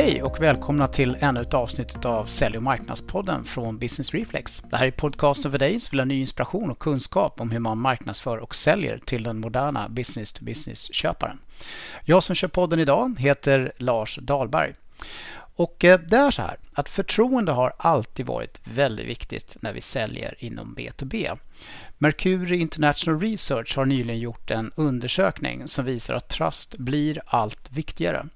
Hej och välkomna till ännu ett avsnitt av Sälj och marknadspodden från Business Reflex. Det här är podcasten för dig som vill ha ny inspiration och kunskap om hur man marknadsför och säljer till den moderna business-to-business-köparen. Jag som kör podden idag heter Lars Dahlberg. Och eh, det är så här att förtroende har alltid varit väldigt viktigt när vi säljer inom B2B. Mercury International Research har nyligen gjort en undersökning som visar att trust blir allt viktigare.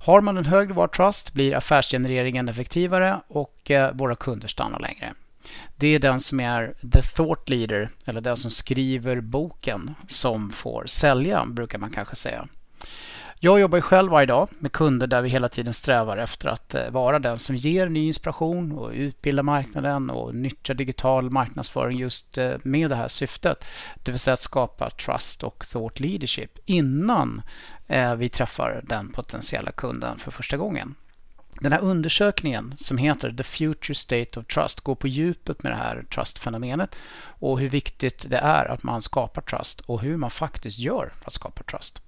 Har man en högre var trust blir affärsgenereringen effektivare och eh, våra kunder stannar längre. Det är den som är the thought leader, eller den som skriver boken, som får sälja, brukar man kanske säga. Jag jobbar själv varje dag med kunder där vi hela tiden strävar efter att eh, vara den som ger ny inspiration och utbildar marknaden och nyttjar digital marknadsföring just eh, med det här syftet. Det vill säga att skapa trust och thought leadership innan Eh, vi träffar den potentiella kunden för första gången. Den här undersökningen som heter The Future State of Trust går på djupet med det här trust-fenomenet och hur viktigt det är att man skapar trust och hur man faktiskt gör för att skapa trust.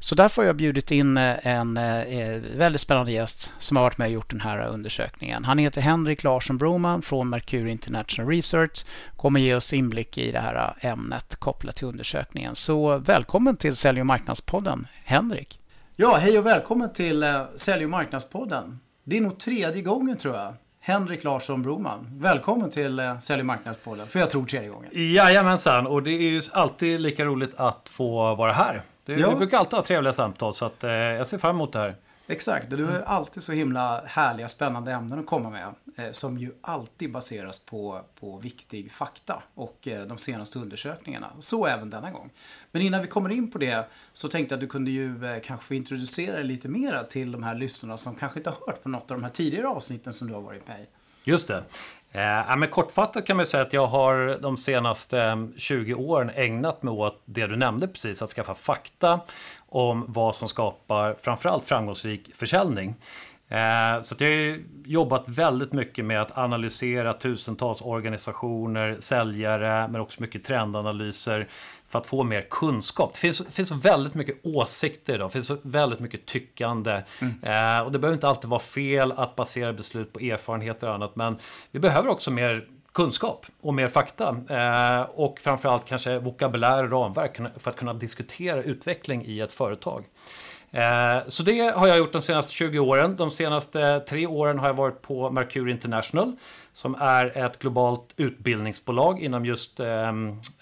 Så därför har jag bjudit in eh, en eh, eh, väldigt spännande gäst som har varit med och gjort den här undersökningen. Han heter Henrik Larsson Broman från Mercury International Research kommer ge oss inblick i det här ämnet kopplat till undersökningen. Så välkommen till Sälj och marknadspodden, Henrik. Ja, hej och välkommen till eh, Sälj och marknadspodden. Det är nog tredje gången tror jag. Henrik Larsson Broman. Välkommen till eh, Sälj och marknadspodden. För jag tror tredje gången. Jajamensan, och det är ju alltid lika roligt att få vara här. Det, ja. Vi brukar alltid ha trevliga samtal så att, eh, jag ser fram emot det här. Exakt, du har alltid så himla härliga spännande ämnen att komma med. Eh, som ju alltid baseras på, på viktig fakta och eh, de senaste undersökningarna. Så även denna gång. Men innan vi kommer in på det så tänkte jag att du kunde ju eh, kanske introducera dig lite mera till de här lyssnarna som kanske inte har hört på något av de här tidigare avsnitten som du har varit med i. Just det. Eh, men kortfattat kan man säga att jag har de senaste eh, 20 åren ägnat mig åt det du nämnde precis, att skaffa fakta om vad som skapar framförallt framgångsrik försäljning. Eh, så jag har jobbat väldigt mycket med att analysera tusentals organisationer, säljare, men också mycket trendanalyser för att få mer kunskap. Det finns, finns väldigt mycket åsikter idag, det finns väldigt mycket tyckande. Mm. Eh, och det behöver inte alltid vara fel att basera beslut på erfarenheter och annat, men vi behöver också mer kunskap och mer fakta. Eh, och framförallt kanske vokabulär och ramverk för att kunna diskutera utveckling i ett företag. Eh, så det har jag gjort de senaste 20 åren. De senaste tre åren har jag varit på Mercury International som är ett globalt utbildningsbolag inom just eh,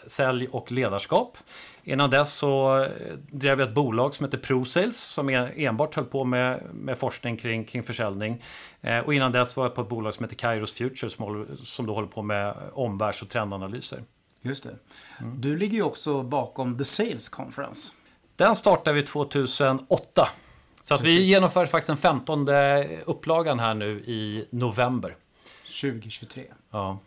sälj och ledarskap. Innan dess så eh, drev jag ett bolag som heter ProSales som enbart höll på med, med forskning kring, kring försäljning. Eh, och innan dess var jag på ett bolag som heter Kairos Future som, håller, som då håller på med omvärlds och trendanalyser. Just det. Mm. Du ligger ju också bakom The Sales Conference. Den startade vi 2008. Så att vi genomför faktiskt den 15 upplagan här nu i november. 2023. Ja.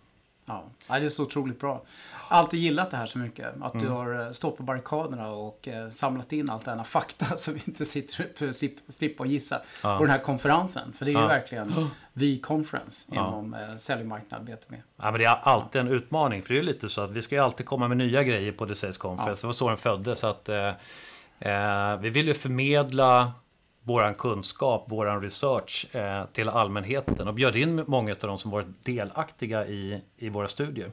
Ja, det är så otroligt bra. Alltid gillat det här så mycket. Att mm. du har eh, stått på barrikaderna och eh, samlat in allt denna fakta så vi inte sitter slippa och gissa ja. på den här konferensen. För det är ju ja. verkligen the conference inom ja. Eh, säljmarknad B2B. Ja, men det är alltid en utmaning. För det är lite så att vi ska ju alltid komma med nya grejer på The Sales Conference. Det var så den föddes. Så att, eh, vi vill ju förmedla våran kunskap, våran research eh, till allmänheten och bjöd in många av de som varit delaktiga i, i våra studier.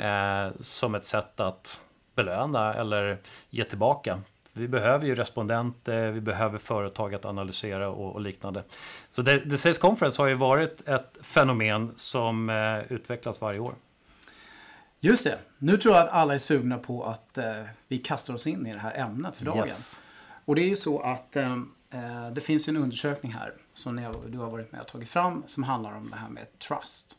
Eh, som ett sätt att belöna eller ge tillbaka. Vi behöver ju respondenter, vi behöver företag att analysera och, och liknande. Så The, The Sales Conference har ju varit ett fenomen som eh, utvecklas varje år. Just det. Nu tror jag att alla är sugna på att eh, vi kastar oss in i det här ämnet för dagen. Yes. Och det är ju så att eh, eh det finns en undersökning här som du har varit med och tagit fram som handlar om det här med trust.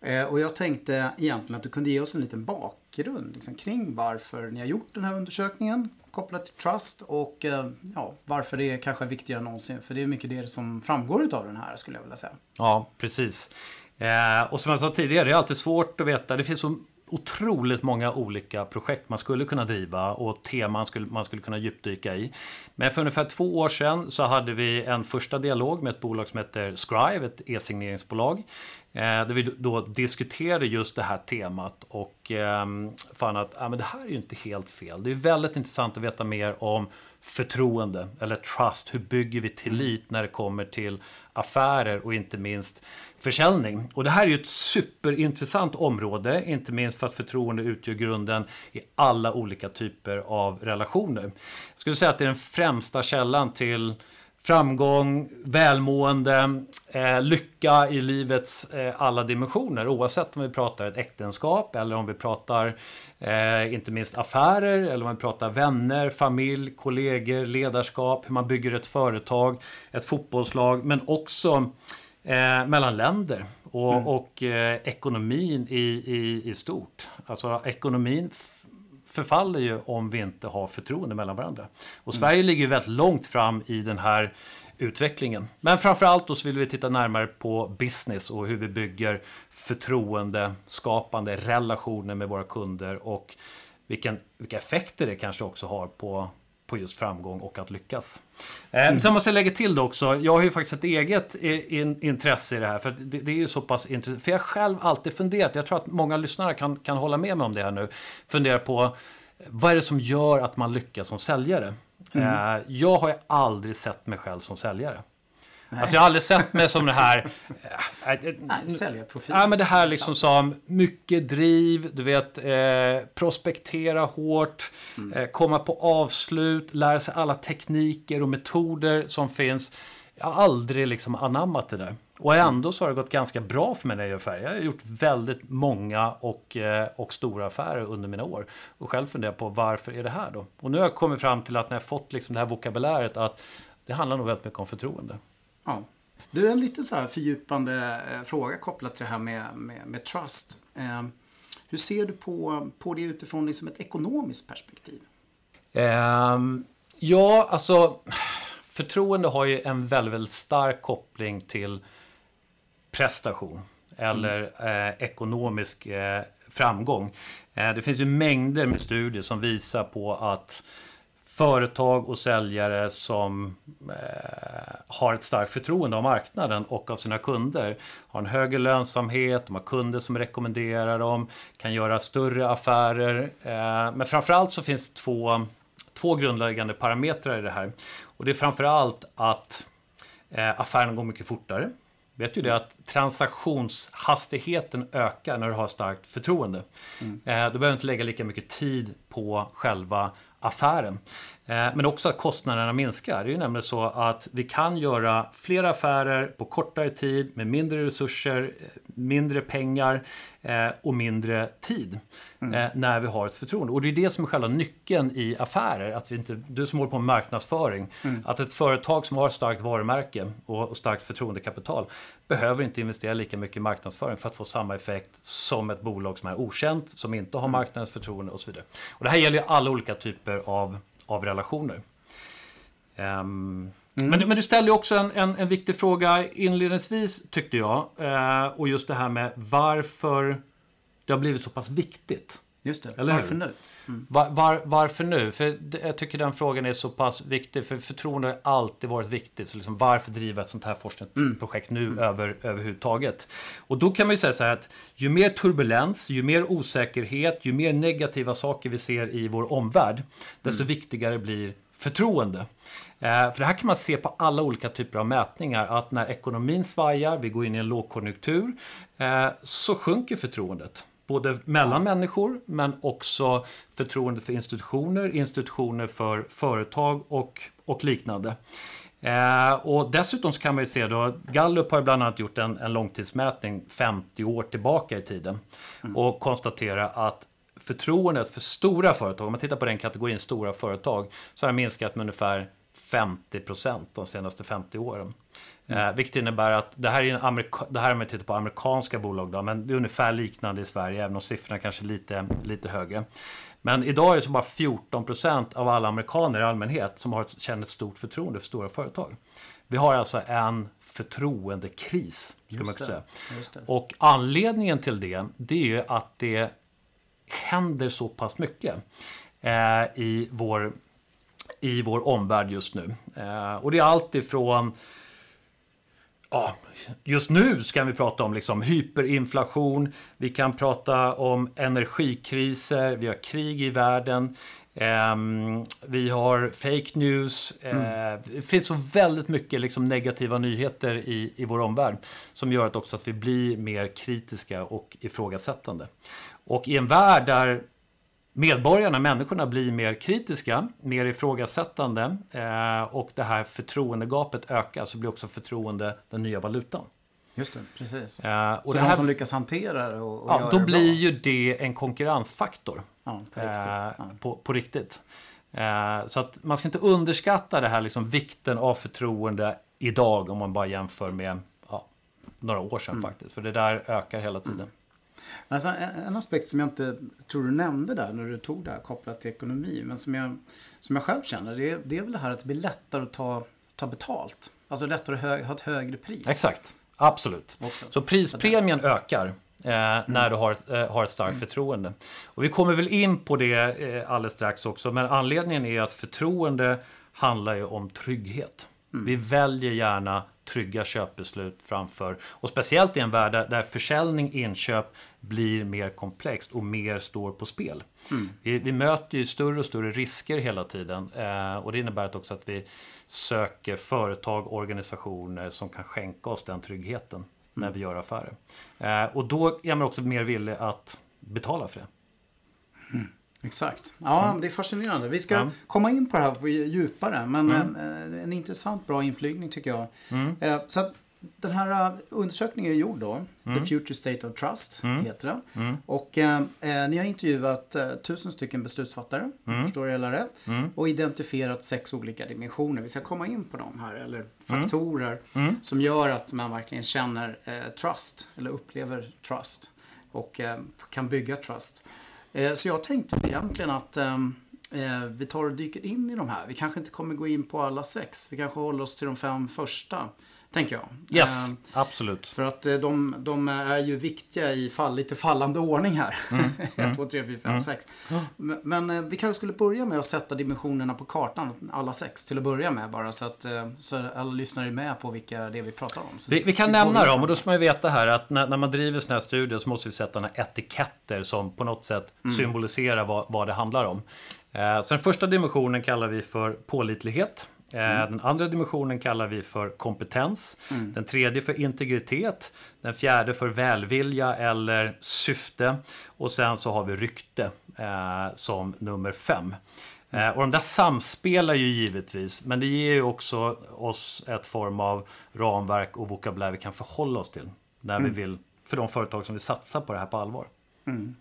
Eh, och jag tänkte egentligen att du kunde ge oss en liten bakgrund liksom, kring varför ni har gjort den här undersökningen kopplat till trust och eh, ja, varför det är kanske är viktigare än någonsin. För det är mycket det som framgår av den här skulle jag vilja säga. Ja, precis. Eh, och som jag sa tidigare, det är alltid svårt att veta. Det finns så otroligt många olika projekt man skulle kunna driva och teman skulle, man skulle kunna djupdyka i. Men för ungefär två år sedan så hade vi en första dialog med ett bolag som heter Scrive, ett e-signeringsbolag. Eh, där vi då diskuterade just det här temat och eh, fann att ja, men det här är ju inte helt fel. Det är väldigt intressant att veta mer om förtroende eller trust. Hur bygger vi tillit när det kommer till affärer och inte minst försäljning? Och det här är ju ett superintressant område, inte minst för att förtroende utgör grunden i alla olika typer av relationer. Jag skulle säga att det är den främsta källan till framgång, välmående, eh, lycka i livets eh, alla dimensioner. Oavsett om vi pratar ett äktenskap eller om vi pratar eh, inte minst affärer eller om vi pratar vänner, familj, kollegor, ledarskap, hur man bygger ett företag, ett fotbollslag, men också eh, mellan länder och, mm. och eh, ekonomin i, i, i stort. Alltså ekonomin förfaller ju om vi inte har förtroende mellan varandra. Och Sverige mm. ligger väldigt långt fram i den här utvecklingen. Men framförallt då så vill vi titta närmare på business och hur vi bygger förtroendeskapande relationer med våra kunder och vilken, vilka effekter det kanske också har på på just framgång och att lyckas. Eh, mm. Sen måste jag lägga till det också. Jag har ju faktiskt ett eget in, intresse i det här. För det, det, är ju så pass intressant. För jag själv alltid funderat. Jag tror att många lyssnare kan, kan hålla med mig om det här nu. Fundera på vad är det som gör att man lyckas som säljare? Mm. Eh, jag har ju aldrig sett mig själv som säljare. Nej. Alltså jag har aldrig sett mig som det här... Äh, Nej, säljarprofil. Ja, men det här liksom som mycket driv, du vet, eh, prospektera hårt, mm. eh, komma på avslut, lära sig alla tekniker och metoder som finns. Jag har aldrig liksom anammat det där. Och ändå så har det gått ganska bra för mig när jag gör affärer. Jag har gjort väldigt många och, eh, och stora affärer under mina år. Och själv funderar på varför är det här då? Och nu har jag kommit fram till att när jag fått liksom det här vokabuläret att det handlar nog väldigt mycket om förtroende. Ja. Du, en lite så här fördjupande eh, fråga kopplat till det här med, med, med trust. Eh, hur ser du på, på det utifrån liksom ett ekonomiskt perspektiv? Um, ja, alltså förtroende har ju en väldigt, väldigt stark koppling till prestation eller eh, ekonomisk eh, framgång. Eh, det finns ju mängder med studier som visar på att företag och säljare som eh, har ett starkt förtroende av marknaden och av sina kunder. Har en högre lönsamhet, de har kunder som rekommenderar dem, kan göra större affärer. Eh, men framförallt så finns det två, två grundläggande parametrar i det här. Och det är framförallt att eh, affären går mycket fortare. Vet ju det att transaktionshastigheten ökar när du har starkt förtroende. Mm. Eh, du behöver inte lägga lika mycket tid på själva affären. Eh, men också att kostnaderna minskar. Det är ju nämligen så att vi kan göra fler affärer på kortare tid med mindre resurser, eh, mindre pengar eh, och mindre tid. Mm. När vi har ett förtroende. Och det är det som är själva nyckeln i affärer. Att vi inte, du som håller på med marknadsföring. Mm. Att ett företag som har starkt varumärke och starkt förtroendekapital behöver inte investera lika mycket i marknadsföring för att få samma effekt som ett bolag som är okänt, som inte har mm. marknadens förtroende och så vidare. Och det här gäller ju alla olika typer av av relationer. Um, mm. men, men, du ställde också en, en, en, viktig fråga inledningsvis tyckte jag. Uh, och just det här med varför det har blivit så pass viktigt. Just det, Eller varför nu? Mm. Var, var, varför nu? För jag tycker den frågan är så pass viktig. För förtroende har alltid varit viktigt. Så liksom, varför driva ett sånt här forskningsprojekt mm. nu mm. Över, överhuvudtaget? Och då kan man ju säga så här att ju mer turbulens, ju mer osäkerhet, ju mer negativa saker vi ser i vår omvärld, desto mm. viktigare blir förtroende. Eh, för det här kan man se på alla olika typer av mätningar. Att när ekonomin svajar, vi går in i en lågkonjunktur, eh, så sjunker förtroendet. Både mellan människor men också förtroende för institutioner, institutioner för företag och, och liknande. Eh, och dessutom kan man se då, Gallup har bland annat gjort en, en långtidsmätning 50 år tillbaka i tiden mm. och konstatera att förtroendet för stora företag, om man tittar på den kategorin stora företag, så har minskat med ungefär 50 procent de senaste 50 åren. Mm. Eh, vilket innebär att det här är en amerika det här är om man tittar på amerikanska bolag då, men det är ungefär liknande i Sverige, även om siffrorna kanske är lite, lite högre. Men idag är det så bara 14 procent av alla amerikaner i allmänhet som har ett, känner ett stort förtroende för stora företag. Vi har alltså en förtroendekris. Skulle man säga. Och anledningen till det, det är ju att det händer så pass mycket eh, i, vår, i vår omvärld just nu. Eh, och det är allt ifrån ja, just nu ska vi prata om liksom hyperinflation, vi kan prata om energikriser, vi har krig i världen, eh, vi har fake news. Eh, mm. Det finns så väldigt mycket liksom negativa nyheter i, i vår omvärld som gör att också att vi blir mer kritiska och ifrågasättande. Och i en värld där medborgarna, människorna blir mer kritiska, mer ifrågasättande eh, och det här förtroendegapet ökar så blir också förtroende den nya valutan. Just det, precis. Eh, och så det här, de som lyckas hantera det och, och ja, då det blir bra. ju det en konkurrensfaktor. Ja, på riktigt. Eh, ja. På, på riktigt. Eh, så att man ska inte underskatta det här liksom vikten av förtroende idag om man bara jämför med ja, några år sedan mm. faktiskt. För det där ökar hela tiden. Mm. Alltså, en, en, aspekt som jag inte tror du nämnde där när du tog det här kopplat till ekonomi, men som jag, som jag själv känner, det är, det är väl det här att det blir lättare att ta, ta betalt. Alltså lättare att hö, ha ett högre pris. Exakt, absolut. Också. Så prispremien ökar. Eh, mm. När du har, eh, har ett starkt mm. förtroende. Och vi kommer väl in på det eh, alldeles strax också. Men anledningen är att förtroende handlar ju om trygghet. Mm. Vi väljer gärna trygga köpbeslut framför, och speciellt i en värld där, där försäljning, inköp blir mer komplext och mer står på spel. Mm. Vi, vi, möter ju större och större risker hela tiden eh, och det innebär att också att vi söker företag, organisationer som kan skänka oss den tryggheten mm. när vi gör affärer. Eh, och då är man också mer villig att betala för det. Mm. Exakt. Ja, mm. det är fascinerande. Vi ska ja. komma in på det här djupare. Men mm. en, en, intressant, bra inflygning tycker jag. Mm. Eh, så den här uh, undersökningen är gjord då. The mm. Future State of Trust mm. heter den. Mm. Och eh, eh, ni har intervjuat eh, tusen stycken beslutsfattare, mm. förstår jag eller rätt. Mm. Och identifierat sex olika dimensioner. Vi ska komma in på dem här, eller faktorer som gör att man verkligen känner eh, trust, eller upplever trust. Och eh, kan bygga trust. Eh, så jag tänkte egentligen att ehm, eh, vi tar och dyker in i de här. Vi kanske inte kommer gå in på alla sex. Vi kanske håller oss till de fem första. Tänker jag. Yes, eh, absolut. För att de, de, är ju viktiga i fall, lite fallande ordning här. 1, 2, 3, 4, 5, 6. Men vi kanske skulle börja med att sätta dimensionerna på kartan, alla sex, till att börja med bara. Så att så alla lyssnare är med på vilka det är vi pratar om. Vi, vi, kan nämna dem och då ska man ju veta här att när, när man driver sådana här studier så måste vi sätta några etiketter som på något sätt mm. symboliserar vad, vad det handlar om. Eh, så den första dimensionen kallar vi för pålitlighet. Eh, mm. Den andra dimensionen kallar vi för kompetens. Mm. Den tredje för integritet. Den fjärde för välvilja eller syfte. Och sen så har vi rykte eh, som nummer fem. Eh, och de där samspelar ju givetvis, men det ger ju också oss ett form av ramverk och vokabulär vi kan förhålla oss till. När mm. vi vill, för de företag som vill satsa på det här på allvar. Mm.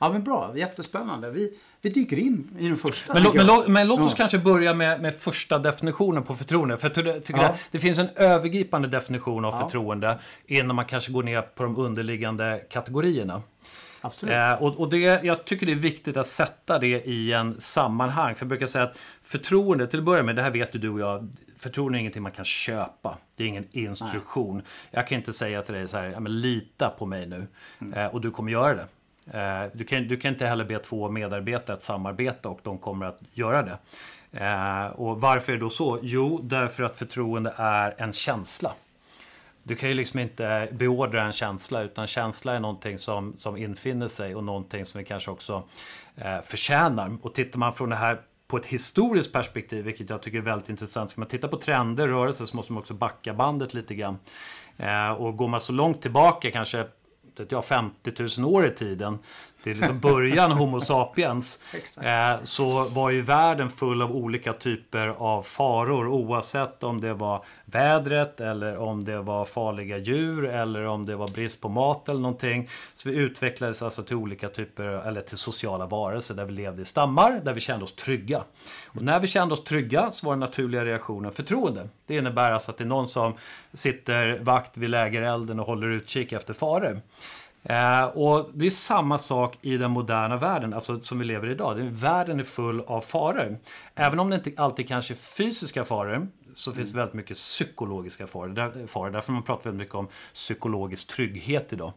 Ja men bra, jättespännande. Vi, vi dyker in i den första. Men, men, men låt oss ja. kanske börja med, med första definitionen på förtroende. För jag tycker ja. det, det, finns en övergripande definition av ja. förtroende innan man kanske går ner på de underliggande kategorierna. Absolut. Eh, och, och det, jag tycker det är viktigt att sätta det i en sammanhang. För jag brukar säga att förtroende, till att börja med, det här vet ju du och jag, förtroende är ingenting man kan köpa. Det är ingen instruktion. Nej. Jag kan inte säga till dig så här, lita på mig nu. Mm. Eh, och du kommer göra det. Eh, du kan, du kan inte heller be två medarbetare att samarbeta och de kommer att göra det. Eh, och varför är det då så? Jo, därför att förtroende är en känsla. Du kan ju liksom inte beordra en känsla utan känsla är någonting som, som infinner sig och någonting som vi kanske också eh, förtjänar. Och tittar man från det här på ett historiskt perspektiv, vilket jag tycker är väldigt intressant. Ska man titta på trender, rörelser, så måste man också backa bandet lite grann. Eh, och går man så långt tillbaka, kanske ja, 50 000 år i tiden, till liksom början Homo sapiens, eh, så var ju världen full av olika typer av faror oavsett om det var vädret eller om det var farliga djur eller om det var brist på mat eller någonting. Så vi utvecklades alltså till olika typer, eller till sociala varelser där vi levde i stammar, där vi kände oss trygga. Och när vi kände oss trygga så var den naturliga reaktionen förtroende. Det innebär alltså att det är någon som sitter vakt vid lägerelden och håller utkik efter faror. Eh, och det är samma sak i den moderna världen, alltså som vi lever i idag. världen är full av faror. Även om det inte alltid kanske är fysiska faror, så mm. finns det väldigt mycket psykologiska faror. Där, faror. Därför man pratar väldigt mycket om psykologisk trygghet idag.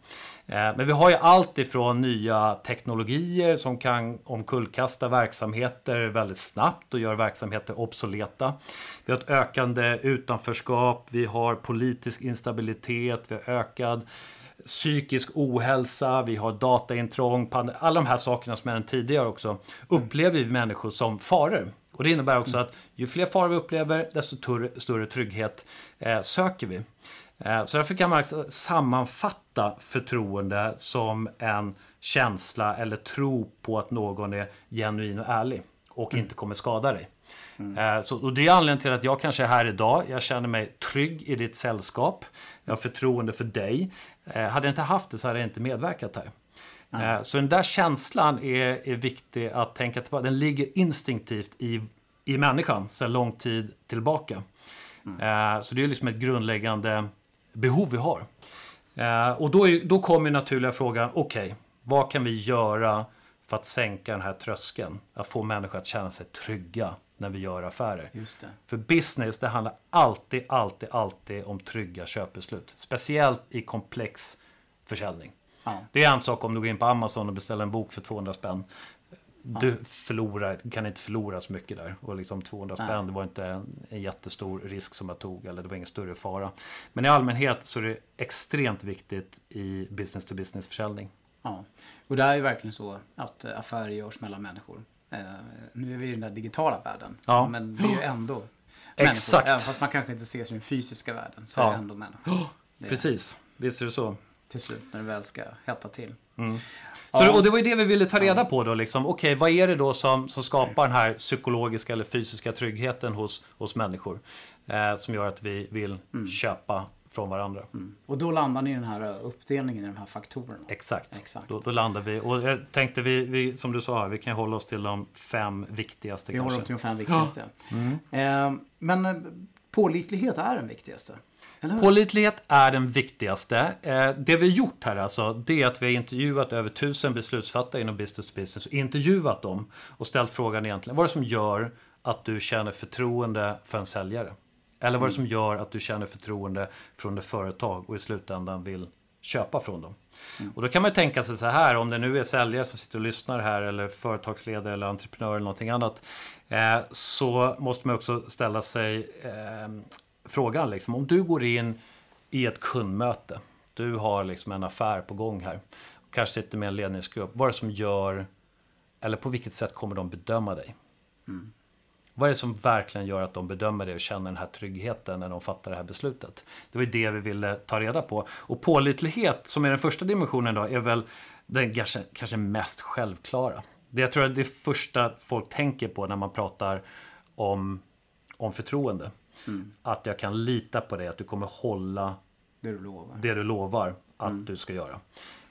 Eh, men vi har ju allt ifrån nya teknologier som kan omkullkasta verksamheter väldigt snabbt och gör verksamheter obsoleta. Vi har ett ökande utanförskap, vi har politisk instabilitet, vi har ökad psykisk ohälsa, vi har dataintrång, alla de här sakerna som jag nämnde tidigare också upplever vi människor som faror. Och det innebär också att ju fler faror vi upplever, desto större trygghet eh, söker vi. Eh, så därför kan man alltså sammanfatta förtroende som en känsla eller tro på att någon är genuin och ärlig och mm. inte kommer skada dig. Mm. Eh, så, och det är anledningen till att jag kanske är här idag. Jag känner mig trygg i ditt sällskap. Jag har förtroende för dig. Eh, hade jag inte haft det så hade jag inte medverkat här. Mm. Så den där känslan är, är viktig att tänka tillbaka. Den ligger instinktivt i, i människan sedan lång tid tillbaka. Mm. Så det är liksom ett grundläggande behov vi har. Och då, är, då kommer naturliga frågan, okej, okay, vad kan vi göra för att sänka den här tröskeln? Att få människor att känna sig trygga när vi gör affärer. För business, det handlar alltid, alltid, alltid om trygga köpbeslut. Speciellt i komplex försäljning. Ja. Det är en sak om du går in på Amazon och beställer en bok för 200 spänn. Du ja. förlorar, kan inte förlora så mycket där. Och liksom 200 spänn, det var inte en, en, jättestor risk som jag tog. Eller det var ingen större fara. Men i allmänhet så är det extremt viktigt i business to business försäljning. Ja, och det är ju verkligen så att affärer görs mellan människor. Eh, nu är vi i den där digitala världen. Ja. Men det är ju ändå Exakt. Även fast man kanske inte ser som den fysiska världen så ja. är det ändå människor. Det Precis, visst är det så. Till slut när det väl ska hetta till. Mm. Så, och det var ju det vi ville ta reda på då. Liksom. Okej, okay, vad är det då som, som skapar den här psykologiska eller fysiska tryggheten hos, hos människor? Eh, som gör att vi vill mm. köpa från varandra. Mm. Och då landar ni i den här uppdelningen i de här faktorerna? Exakt. Exakt. Då, då landar vi. Och jag tänkte vi, vi, som du sa, vi kan hålla oss till de fem viktigaste. Vi håller oss till de fem viktigaste. Ja. Mm. Eh, men eh, pålitlighet är den viktigaste? Pålitlighet är den viktigaste. Eh, det vi har gjort här alltså, det är att vi har intervjuat över tusen beslutsfattare inom business to business. Och intervjuat dem och ställt frågan egentligen, vad är det som gör att du känner förtroende för en säljare? Eller vad är det som gör att du känner förtroende från ett företag och i slutändan vill köpa från dem? Mm. Och då kan man tänka sig så här, om det nu är säljare som sitter och lyssnar här eller företagsledare eller entreprenör eller någonting annat. Eh, så måste man också ställa sig eh, frågan, liksom, om du går in i ett kundmöte. Du har liksom en affär på gång här. Och kanske sitter med en ledningsgrupp. Vad är det som gör, eller på vilket sätt kommer de bedöma dig? Mm. Vad är det som verkligen gör att de bedömer det och känner den här tryggheten när de fattar det här beslutet? Det var det vi ville ta reda på. Och pålitlighet, som är den första dimensionen, då, är väl den kanske, kanske mest självklara. Det jag tror är det första folk tänker på när man pratar om, om förtroende. Mm. Att jag kan lita på dig, att du kommer hålla det du lovar, det du lovar att mm. du ska göra.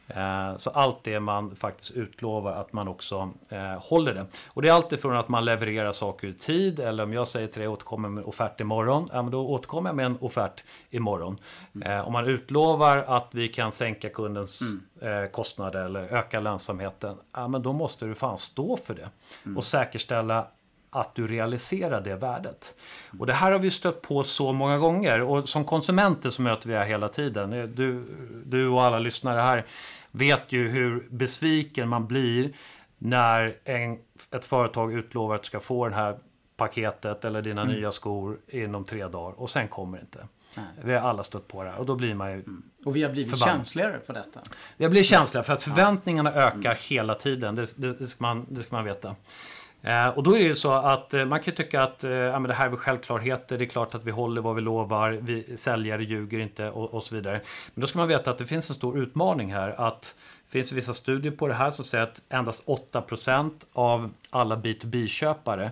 Eh, så allt det man faktiskt utlovar att man också eh, håller det. Och det är alltifrån att man levererar saker i tid eller om jag säger till dig återkommer med en offert imorgon, ja, men då återkommer jag med en offert imorgon. Mm. Eh, om man utlovar att vi kan sänka kundens mm. kostnader eller öka lönsamheten, ja, men då måste du fan stå för det. Mm. Och säkerställa att du realiserar det värdet. Och det här har vi stött på så många gånger och som konsumenter så möter vi det här hela tiden. Du, du och alla lyssnare här vet ju hur besviken man blir när en, ett företag utlovar att du ska få det här paketet eller dina mm. nya skor inom tre dagar och sen kommer det inte. Nej. Vi har alla stött på det här och då blir man ju mm. Och vi har blivit förbannad. känsligare på detta. Vi har blivit känsligare för att förväntningarna ja. ökar mm. hela tiden. Det, det, det, ska man, det ska man veta. Eh, och då är det ju så att eh, man kan tycka att eh, ja, det här är väl självklarheter. Det är klart att vi håller vad vi lovar. Vi säljare ljuger inte och, och, så vidare. Men då ska man veta att det finns en stor utmaning här. Att det finns vissa studier på det här som säger att endast 8% av alla B2B-köpare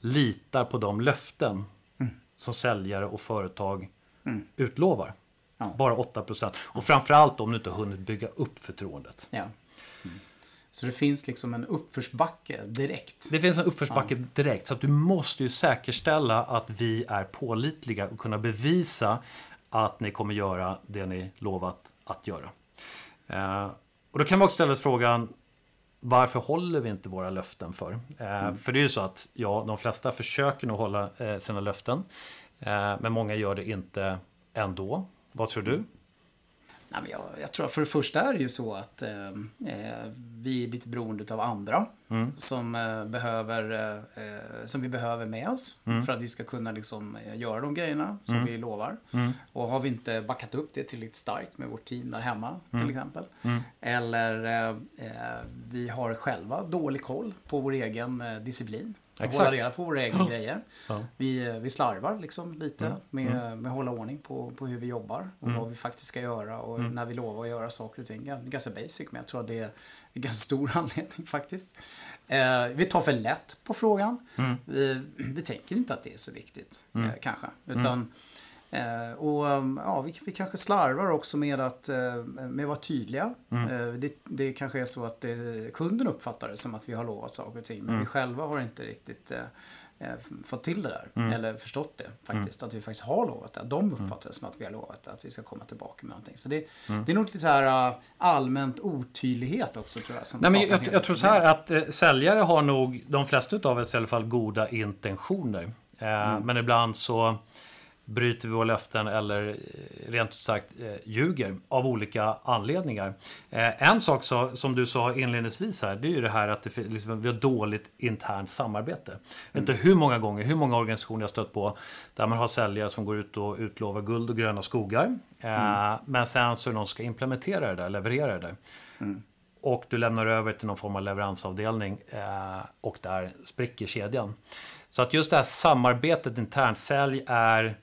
litar på de löften mm. som säljare och företag mm. utlovar. Ja. Bara 8% Och framförallt om du inte har hunnit bygga upp förtroendet. Ja. Så det finns liksom en uppförsbacke direkt. Det finns en uppförsbacke ja. direkt. Så att du måste ju säkerställa att vi är pålitliga och kunna bevisa att ni kommer göra det ni lovat att göra. Eh, och då kan man också ställa sig frågan varför håller vi inte våra löften för? Eh, mm. För det är ju så att ja, de flesta försöker nog hålla eh, sina löften. Men många gör det inte ändå. Vad tror du? Nej, men jag, jag, tror för det första är det ju så att eh, eh vi är lite beroende av andra mm. som, eh, behöver, eh, som vi behöver med oss mm. för att vi ska kunna liksom, eh, göra de grejerna som mm. vi lovar. Mm. Och har vi inte backat upp det tillräckligt starkt med vårt team där hemma till mm. exempel. Mm. Eller eh, vi har själva dålig koll på vår egen disciplin. Exakt. Hålla reda på våra egna grejer. Vi, vi slarvar liksom lite mm. Med, mm. med att hålla ordning på, på hur vi jobbar och mm. vad vi faktiskt ska göra och mm. när vi lovar att göra saker och ting. Ganska basic men jag tror att det är en ganska stor anledning faktiskt. Eh, vi tar för lätt på frågan. Mm. Vi, vi tänker inte att det är så viktigt mm. eh, kanske. Utan och um, ja, vi, vi, kanske slarvar också med att, eh, med att vara tydliga. Mm. Eh, det, det kanske är så att det, kunden uppfattar det som att vi har lovat saker och ting. Men mm. vi själva har inte riktigt fått till det där. Mm. Eller förstått det faktiskt. Mm. Att vi faktiskt har lovat det. De mm. uppfattar det som att vi har lovat att vi ska komma tillbaka med någonting. Så det, mm. det är nog lite här allmänt otydlighet också tror jag. Som Nej, men jag, jag tror så här att eh, säljare har nog, de flesta av oss i alla fall, goda intentioner. Eh, men ibland så bryter vi våra löften eller eh, rent ut sagt eh, ljuger av olika anledningar. Eh, en sak så, som du sa inledningsvis här, det är ju det här att det, liksom, vi har dåligt internt samarbete. Mm. Jag vet inte hur många gånger, hur många organisationer jag stött på där man har säljare som går ut och utlovar guld och gröna skogar. Mm. Men sen så är det någon som ska implementera det där, leverera det där. Mm. Och du lämnar över till någon form av leveransavdelning och där spricker kedjan. Så att just det här samarbetet internt, sälj är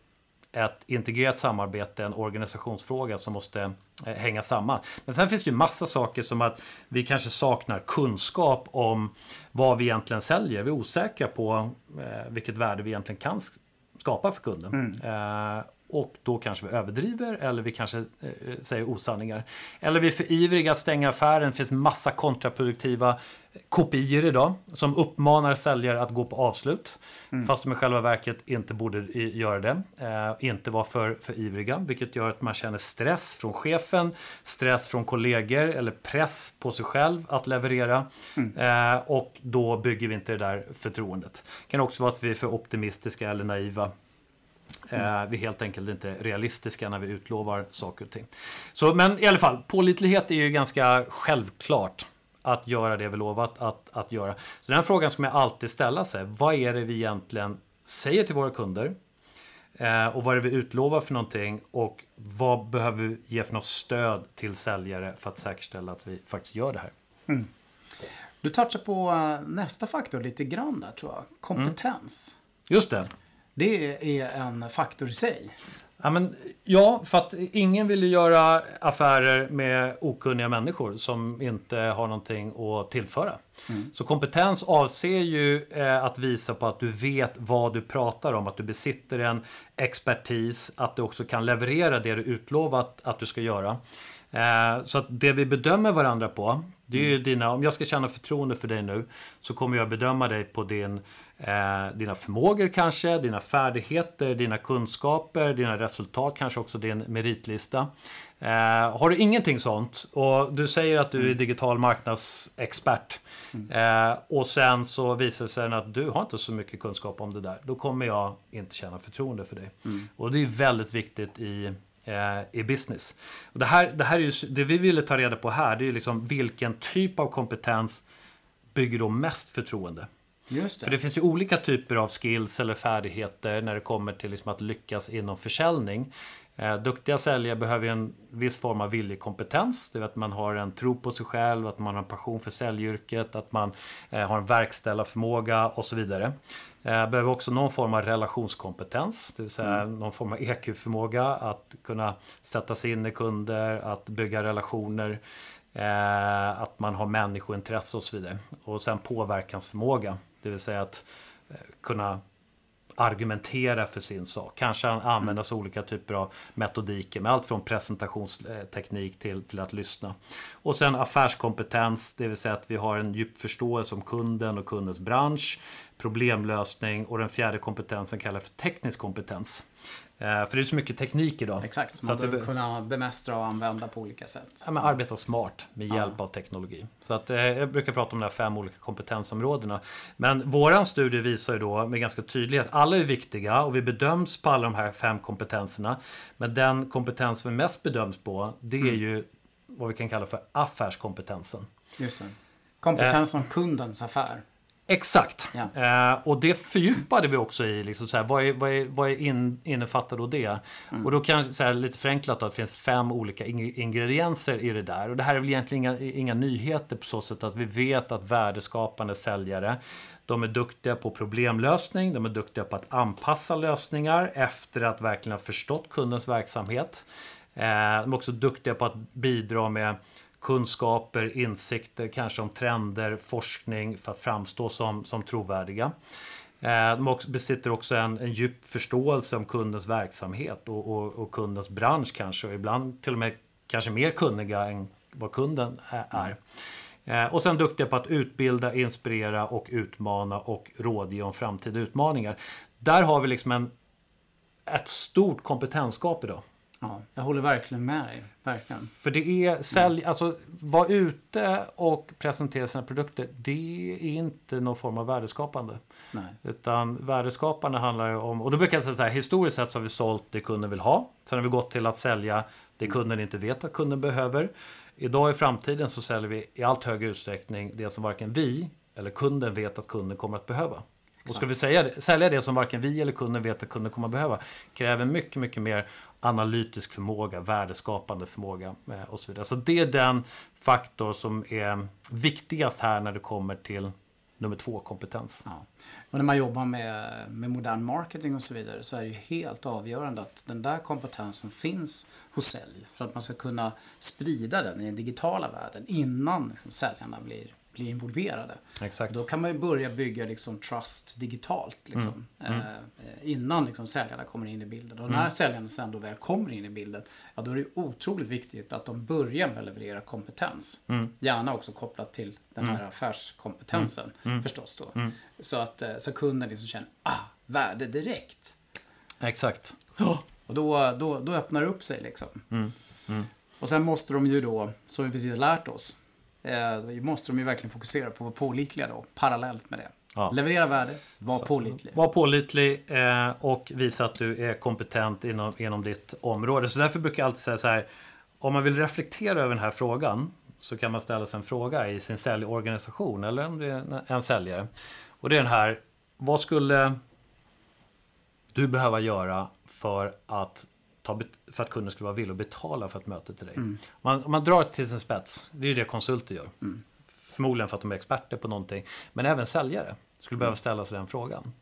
ett integrerat samarbete, en organisationsfråga som måste eh, hänga samman. Men sen finns det ju massa saker som att vi kanske saknar kunskap om vad vi egentligen säljer. Vi är osäkra på eh, vilket värde vi egentligen kan skapa för kunden. Mm. Eh, och då kanske vi överdriver eller vi kanske eh, säger osanningar. Eller vi är för ivriga att stänga affären. Det finns massa kontraproduktiva kopior idag som uppmanar säljare att gå på avslut. Mm. Fast de i själva verket inte borde göra det. Eh, inte vara för, för ivriga, vilket gör att man känner stress från chefen, stress från kollegor eller press på sig själv att leverera. Mm. Eh, och då bygger vi inte det där förtroendet. Det kan också vara att vi är för optimistiska eller naiva Mm. Vi är helt enkelt inte realistiska när vi utlovar saker och ting. Så, men i alla fall, pålitlighet är ju ganska självklart att göra det vi lovat att, att göra. Så den frågan som jag alltid ställa sig, vad är det vi egentligen säger till våra kunder? Eh, och vad är det vi utlovar för någonting? Och vad behöver vi ge för något stöd till säljare för att säkerställa att vi faktiskt gör det här? Mm. Du touchar på eh, nästa faktor lite grann där tror jag. Kompetens. Mm. Just det. Det är en faktor i sig. Ja, men, ja, för att ingen vill ju göra affärer med okunniga människor som inte har någonting att tillföra. Mm. Så kompetens avser ju eh, att visa på att du vet vad du pratar om, att du besitter en expertis, att du också kan leverera det du utlovat att du ska göra. Eh, så att det vi bedömer varandra på, det är mm. dina, om jag ska känna förtroende för dig nu, så kommer jag bedöma dig på din Eh, dina förmågor kanske, dina färdigheter, dina kunskaper, dina resultat, kanske också din meritlista. Eh, har du ingenting sånt och du säger att du är mm. digital marknadsexpert mm. eh, och sen så visar det sig att du har inte så mycket kunskap om det där. Då kommer jag inte känna förtroende för dig. Mm. Och det är väldigt viktigt i eh, i business. Och det, här, det här är ju, det vi ville ta reda på här, det är liksom vilken typ av kompetens bygger då mest förtroende. Just det. För det finns ju olika typer av skills eller färdigheter när det kommer till liksom att lyckas inom försäljning. Eh, duktiga säljare behöver en viss form av viljekompetens. Det är att man har en tro på sig själv, att man har en passion för säljyrket, att man eh, har en verkställarförmåga och så vidare. Eh, behöver också någon form av relationskompetens, det vill säga mm. någon form av EQ-förmåga att kunna sätta sig in i kunder, att bygga relationer. Att man har människointresse och så vidare. Och sen påverkansförmåga. Det vill säga att eh, kunna argumentera för sin sak. Kanske använda sig olika typer av metodiker med allt från presentationsteknik till, till att lyssna. Och sen affärskompetens, det vill säga att vi har en djup förståelse om kunden och kundens bransch, problemlösning och den fjärde kompetensen kallas för teknisk kompetens. Eh, för det är så mycket teknik idag. Exakt, som man behöver vi... kunna bemästra och använda på olika sätt. Ja, men arbeta smart med hjälp ja. av teknologi. Så att, eh, jag brukar prata om de här fem olika kompetensområdena. Men våran studie visar ju då med ganska tydlighet, alla är viktiga och vi bedöms på alla de här fem kompetenserna. Men den kompetens vi mest bedöms på, det är mm. ju vad vi kan kalla för affärskompetensen. Just det. Kompetens om kundens affär. Exakt. Ja. Eh, och det fördjupade vi också i. Liksom, så vad är, vad är, vad är in, innefattar då det? Mm. Och då kan jag säga lite förenklat då, att det finns fem olika ingredienser i det där. Och det här är väl egentligen inga, inga nyheter på så sätt att vi vet att värdeskapande säljare de är duktiga på problemlösning, de är duktiga på att anpassa lösningar efter att verkligen ha förstått kundens verksamhet. Eh, de är också duktiga på att bidra med kunskaper, insikter, kanske om trender, forskning för att framstå som, som trovärdiga. Eh, de besitter också en, en djup förståelse om kundens verksamhet och, och, och, kundens bransch kanske. Och ibland till och med kanske mer kunniga än vad kunden är. Eh, och sen duktiga på att utbilda, inspirera och utmana och rådge om framtida utmaningar. Där har vi liksom en, ett stort kompetensgap idag. Ja, jag håller verkligen med dig. Verkligen. För det är sälj, mm. alltså vara ute och presentera sina produkter. Det är inte någon form av värdeskapande. Nej. Utan värdeskapande handlar ju om, och då brukar jag säga så här, historiskt sett så har vi sålt det kunden vill ha. Sen har vi gått till att sälja det kunden inte vet att kunden behöver. Idag i framtiden så säljer vi i allt högre utsträckning det som varken vi eller kunden vet att kunden kommer att behöva. Och ska vi säga sälja det som varken vi eller kunden vet att kunden kommer att behöva kräver mycket, mycket mer analytisk förmåga, värdeskapande förmåga eh, och så vidare. Så det är den faktor som är viktigast här när det kommer till nummer två, kompetens. Ja. Och när man jobbar med, med modern marketing och så vidare så är det ju helt avgörande att den där kompetensen finns hos sälj för att man ska kunna sprida den i den digitala världen innan liksom, säljarna blir bli involverade. Exakt. Då kan man ju börja bygga liksom trust digitalt. Liksom, mm. Mm. Eh, innan liksom säljarna kommer in i bilden. Och mm. när säljarna sen då väl kommer in i bilden. Ja, då är det otroligt viktigt att de börjar med att leverera kompetens. Mm. Gärna också kopplat till den här mm. affärskompetensen mm. förstås då. Så att eh, så kunden liksom känner, ah, värde direkt. Exakt. Oh. Och då, då, då öppnar det upp sig liksom. Och sen måste de ju då, som vi precis har lärt oss, eh, måste de ju verkligen fokusera på att vara pålitliga då, parallellt med det. Ja. Leverera värde, var så pålitlig. Var pålitlig eh, och visa att du är kompetent inom, inom ditt område. Så därför brukar jag alltid säga så här. Om man vill reflektera över den här frågan så kan man ställa sig en fråga i sin säljorganisation eller om det är en säljare. Och det är den här. Vad skulle du behöva göra för att ta för att kunden skulle vara villig att betala för ett möte till dig. Mm. Man, man drar till sin spets, det är ju det konsulter gör. Mm. Förmodligen för att de är experter på någonting. Men även säljare skulle behöva ställa sig den frågan.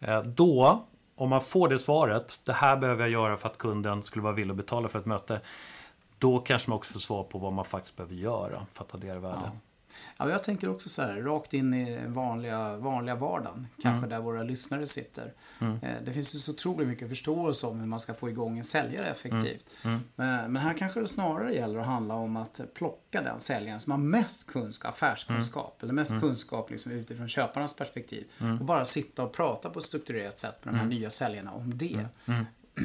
Eh, då, om man får det svaret, det här behöver jag göra för att kunden skulle vara villig att betala för ett möte. Då kanske man också får svar på vad man faktiskt behöver göra för att addera värde. Ja. Ja, jag tänker också så här, rakt in i vanliga, vanliga vardagen. Kanske mm. där våra lyssnare sitter. Mm. Eh, det finns ju så otroligt mycket förståelse om hur man ska få igång en säljare effektivt. Mm. mm. Men, men, här kanske det snarare gäller att handla om att plocka den säljaren som har mest kunskap, affärskunskap. Mm. Eller mest mm. kunskap liksom utifrån köparnas perspektiv. Och bara sitta och prata på ett strukturerat sätt med de här nya säljarna om det.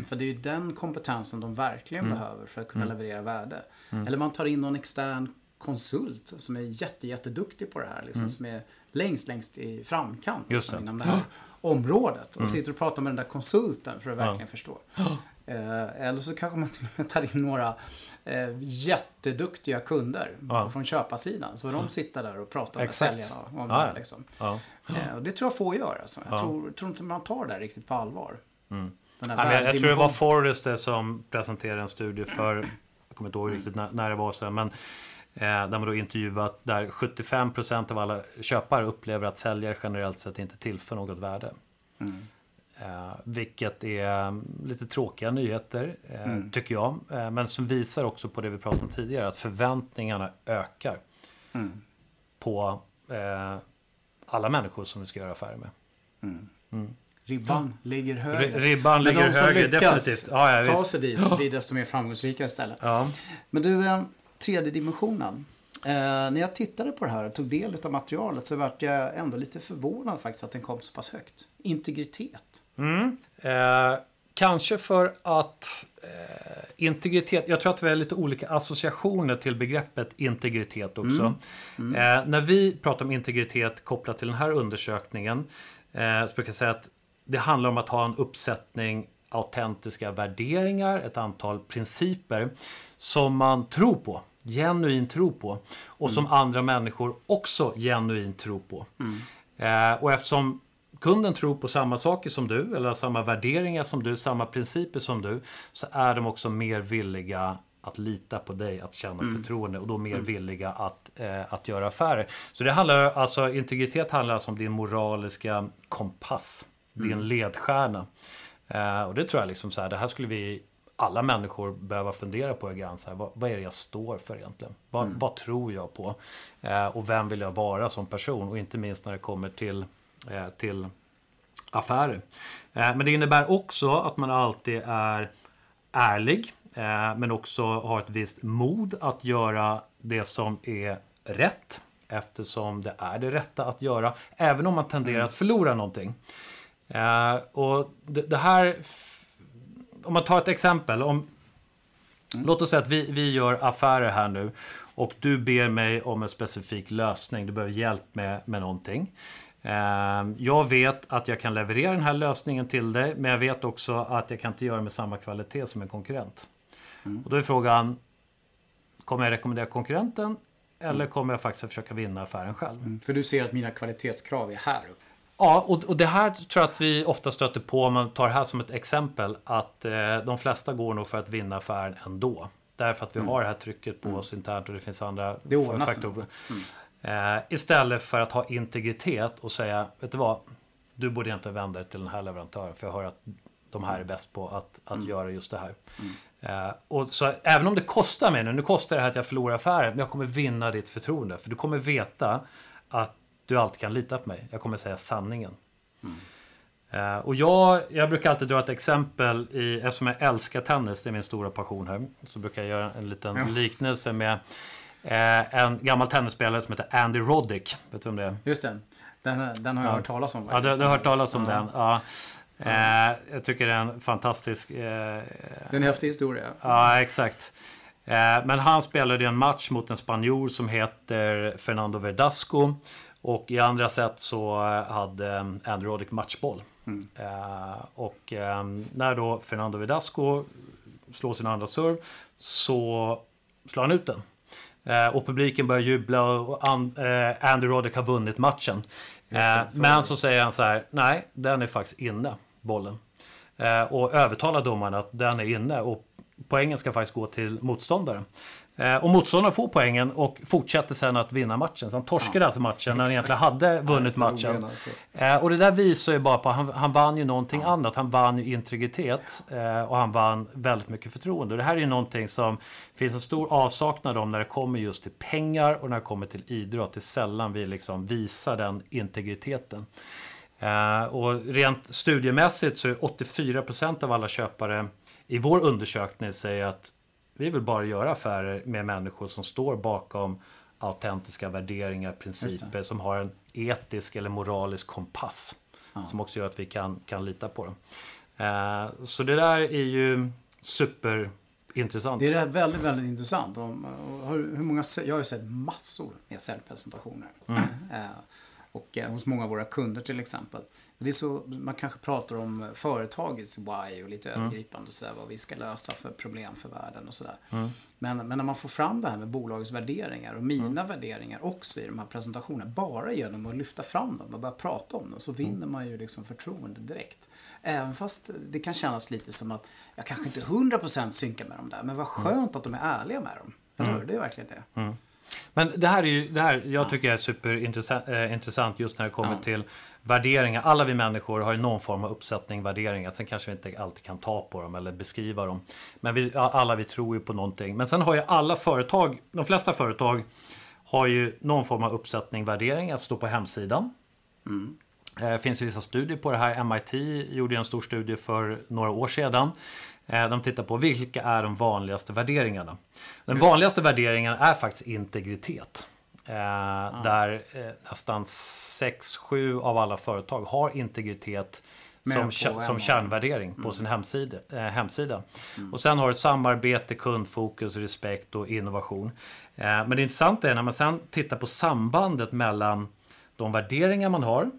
För det är ju den kompetensen de verkligen behöver för att kunna leverera värde. Eller man tar in någon extern konsult som är jätte, jätteduktig på det här. Liksom, mm. Som är längst, längst i framkant Just det. inom det här området. Och mm. sitter och pratar med den där konsulten för att verkligen ja. förstå. Eh, eller så kanske man till och med tar in några eh, jätteduktiga kunder ja. från köparsidan. Så de sitter där och pratar med Exakt. säljarna om ja, det. Liksom. Eh, och det tror jag få göra. Alltså. Jag tror, tror, inte man tar det riktigt på allvar. Mm. jag, jag tror det var Forrester som presenterade en studie för, jag kommer inte ihåg riktigt när, när det var sen, men där man då intervjuat där 75% av alla köpare upplever att säljare generellt sett inte tillför något värde. Mm. Eh, vilket är lite tråkiga nyheter, eh, mm. tycker jag. Eh, men som visar också på det vi pratade om tidigare, att förväntningarna ökar. Mm. På eh, alla människor som vi ska göra affärer med. Mm. mm. Ribban ligger högre. Ribban ligger högre, definitivt. Ja, ja, ta sig dit blir desto mer framgångsrika istället. Ja. Men du, eh, tredje dimensionen. Eh, när jag tittade på det här och tog del av materialet så vart jag ändå lite förvånad faktiskt att den kom så pass högt. Integritet. Mm. Eh, kanske för att eh, integritet, jag tror att vi har lite olika associationer till begreppet integritet också. Mm. Mm. Eh, när vi pratar om integritet kopplat till den här undersökningen eh, så brukar jag säga att det handlar om att ha en uppsättning autentiska värderingar, ett antal principer som man tror på, genuint tror på och som mm. andra människor också genuint tror på. Mm. Eh, och eftersom kunden tror på samma saker som du eller samma värderingar som du, samma principer som du så är de också mer villiga att lita på dig, att känna mm. förtroende och då mer mm. villiga att, eh, att göra affärer. Så det handlar alltså, integritet handlar alltså om din moraliska kompass, mm. din ledstjärna. Eh, och det tror jag liksom så här, det här skulle vi alla människor behöva fundera på grann. Så här, vad, vad, är det jag står för egentligen? Vad, mm. vad tror jag på? Eh, och vem vill jag vara som person? Och inte minst när det kommer till, eh, till affärer. Eh, men det innebär också att man alltid är ärlig. Eh, men också har ett visst mod att göra det som är rätt. Eftersom det är det rätta att göra. Även om man tenderar mm. att förlora någonting. Eh, och det, det, här... Om man tar ett exempel. Om, mm. Låt oss säga att vi, vi gör affärer här nu. Och du ber mig om en specifik lösning. Du behöver hjälp med, med någonting. Eh, jag vet att jag kan leverera den här lösningen till dig. Men jag vet också att jag kan inte göra det med samma kvalitet som en konkurrent. Mm. Och då är frågan. Kommer jag rekommendera konkurrenten? Eller mm. kommer jag faktiskt att försöka vinna affären själv? Mm. För du ser att mina kvalitetskrav är här uppe. Ja, och, och det här tror jag att vi ofta stöter på, om man tar det här som ett exempel, att eh, de flesta går nog för att vinna affären ändå. Därför att vi mm. har det här trycket på mm. oss internt och det finns andra det faktorer. Mm. Eh, istället för att ha integritet och säga, vet du vad? Du borde inte vända dig till den här leverantören för jag hör att de här är bäst på att, att mm. göra just det här. Mm. Eh, och så även om det kostar mig nu, nu kostar det här att jag förlorar affären, men jag kommer vinna ditt förtroende. För du kommer veta att du alltid kan lita på mig. Jag kommer säga sanningen. Mm. Uh, och jag, jag brukar alltid dra ett exempel i, eftersom jag älskar tennis, det är min stora passion här. Så brukar jag göra en liten ja. liknelse med uh, en gammal tennisspelare som heter Andy Roddick. Vet du vem det är? Just det. Den, den har jag ja. hört talas om. Ja, du, du har hört talas om ja. den. Ja. Uh, jag tycker det är en fantastisk... det är en häftig historia. Ja, exakt. Men han spelade en match mot en spanjor som heter Fernando Verdasco. Och i andra set så hade Andrew Roddick matchboll. Mm. Eh, och eh, när då Fernando Vidasco slår sin andra serve så slår han ut den. Eh, och publiken börjar jubla och and, eh, Andy Roddick har vunnit matchen. Det, eh, men så säger han så här, nej, den är faktiskt inne, bollen. Eh, och övertalar domaren att den är inne och poängen ska faktiskt gå till motståndaren. Eh, och motståndaren får poängen och fortsätter sen att vinna matchen. Så han torskade ja, alltså matchen när han egentligen hade vunnit matchen. Eh, och det där visar ju bara på att han, han vann ju någonting ja. annat. Han vann ju integritet eh, och han vann väldigt mycket förtroende. Och det här är ju någonting som finns en stor avsaknad om när det kommer just till pengar och när det kommer till idrott. Det är sällan vi liksom visar den integriteten. och rent studiemässigt så är 84% av alla köpare i vår undersökning säger att vi vill bara göra affärer med människor som står bakom autentiska värderingar, principer, som har en etisk eller moralisk kompass. Ja. Som också gör att vi kan, kan lita på dem. Eh, så det där är ju superintressant. Det är väldigt, väldigt intressant. hur många, jag har ju sett massor med säljpresentationer. Mm. Eh, och eh, hos många av våra kunder till exempel. Det är så, man kanske pratar om företagets why och lite mm. övergripande sådär, vad vi ska lösa för problem för världen och sådär. Mm. Men, men när man får fram det här med bolagets värderingar och mina mm. värderingar också i de här presentationerna, bara genom att lyfta fram dem och börja prata om dem, så vinner mm. man ju liksom förtroende direkt. Även fast det kan kännas lite som att jag kanske inte 100% synkar med dem där, men vad mm. skönt att de är ärliga med dem. Eller Det är verkligen det. Men det här är ju, det här, jag tycker är superintressant eh, just när det kommer ja. till värderingar. Alla vi människor har ju någon form av uppsättning värderingar. Sen kanske vi inte alltid kan ta på dem eller beskriva dem. Men vi, alla vi tror ju på någonting. Men sen har ju alla företag, de flesta företag har ju någon form av uppsättning värderingar att stå på hemsidan. Mm. Det eh, finns vissa studier på det här. MIT gjorde en stor studie för några år sedan. Eh, de tittar på vilka är de vanligaste värderingarna. Den vanligaste värderingen är faktiskt integritet. Eh, ah. Där eh, nästan 6-7 av alla företag har integritet som, som kärnvärdering på sin hemsida. Eh, hemsida. Och sen har du samarbete, kundfokus, respekt och innovation. Eh, men det intressanta är när man sen tittar på sambandet mellan de värderingar man har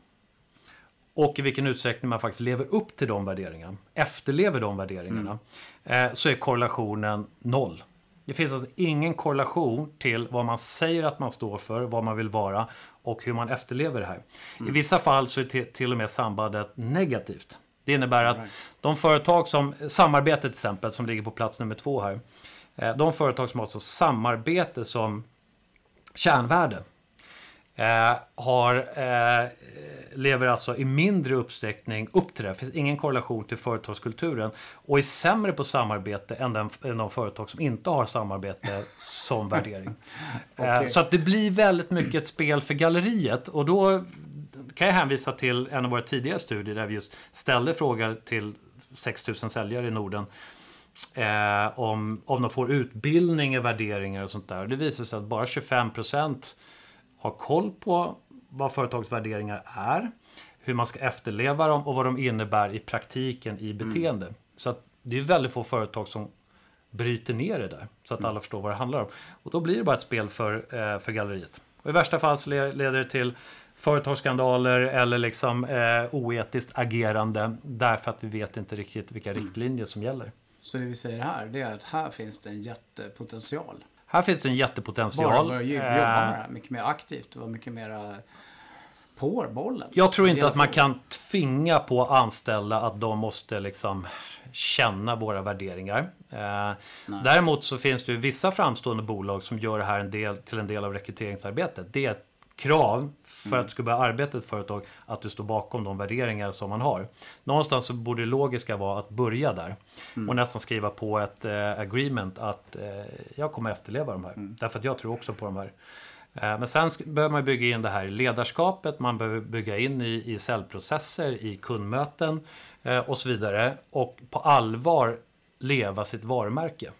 och i vilken utsträckning man faktiskt lever upp till de värderingarna, efterlever de värderingarna, mm. eh, så är korrelationen noll. Det finns alltså ingen korrelation till vad man säger att man står för, vad man vill vara och hur man efterlever det här. Mm. I vissa fall så är till och med sambandet negativt. Det innebär att de företag som, samarbete till exempel, som ligger på plats nummer två här. Eh, de företag som har alltså samarbete som kärnvärde eh, har, eh, lever alltså i mindre utsträckning upp till det. Det finns ingen korrelation till företagskulturen och är sämre på samarbete än, den, än de företag som inte har samarbete som värdering. okay. eh, så att det blir väldigt mycket ett spel för galleriet och då kan jag hänvisa till en av våra tidigare studier där vi just ställde frågor till 6000 säljare i Norden. Eh, om, om de får utbildning i värderingar och sånt där. Det visar sig att bara 25 procent har koll på vad företags värderingar är, hur man ska efterleva dem och vad de innebär i praktiken i beteende. Mm. Så att det är väldigt få företag som bryter ner det där så att mm. alla förstår vad det handlar om. Och då blir det bara ett spel för, eh, för galleriet. Och I värsta fall så leder det till företagsskandaler eller liksom eh, oetiskt agerande därför att vi vet inte riktigt vilka mm. riktlinjer som gäller. Så det vi säger här, det är att här finns det en jättepotential. Här finns det en jättepotential. Bara börja jobba med det här mycket mer aktivt och mycket mer på bollen. Jag tror inte att man kan tvinga på anställda att de måste liksom känna våra värderingar. Eh, däremot så finns det ju vissa framstående bolag som gör det här en del, till en del av rekryteringsarbetet. Det är ett krav för mm. att du ska börja arbeta i ett företag att du står bakom de värderingar som man har. Någonstans så borde det logiska vara att börja där mm. och nästan skriva på ett eh, agreement att eh, jag kommer efterleva de här. Mm. Därför att jag tror också på de här. Eh, men sen behöver man bygga in det här i ledarskapet, man behöver bygga in i, i säljprocesser, i kundmöten eh, och så vidare. Och på allvar leva sitt varumärke.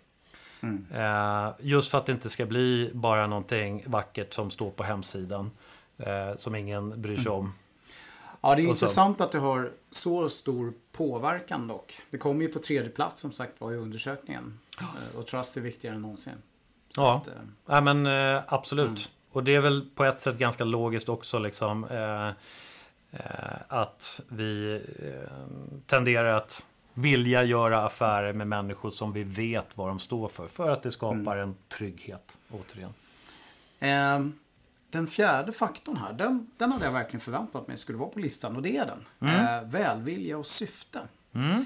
Mm. Eh, just för att det inte ska bli bara någonting vackert som står på hemsidan. Eh, som ingen bryr sig om. Ja, det är intressant att det har så stor påverkan dock. Det kommer ju på tredje plats som sagt var i undersökningen. Oh. Och trust är viktigare än någonsin. Så ja, att, eh... ja men eh, absolut. Mm. Och det är väl på ett sätt ganska logiskt också liksom. Eh, eh att vi tenderar att vilja göra affärer med människor som vi vet vad de står för. För att det skapar mm. en trygghet, återigen. Eh, den fjärde faktorn här, den, den hade jag verkligen förväntat mig skulle vara på listan och det är den. Mm. Eh, välvilja och syfte. Mm.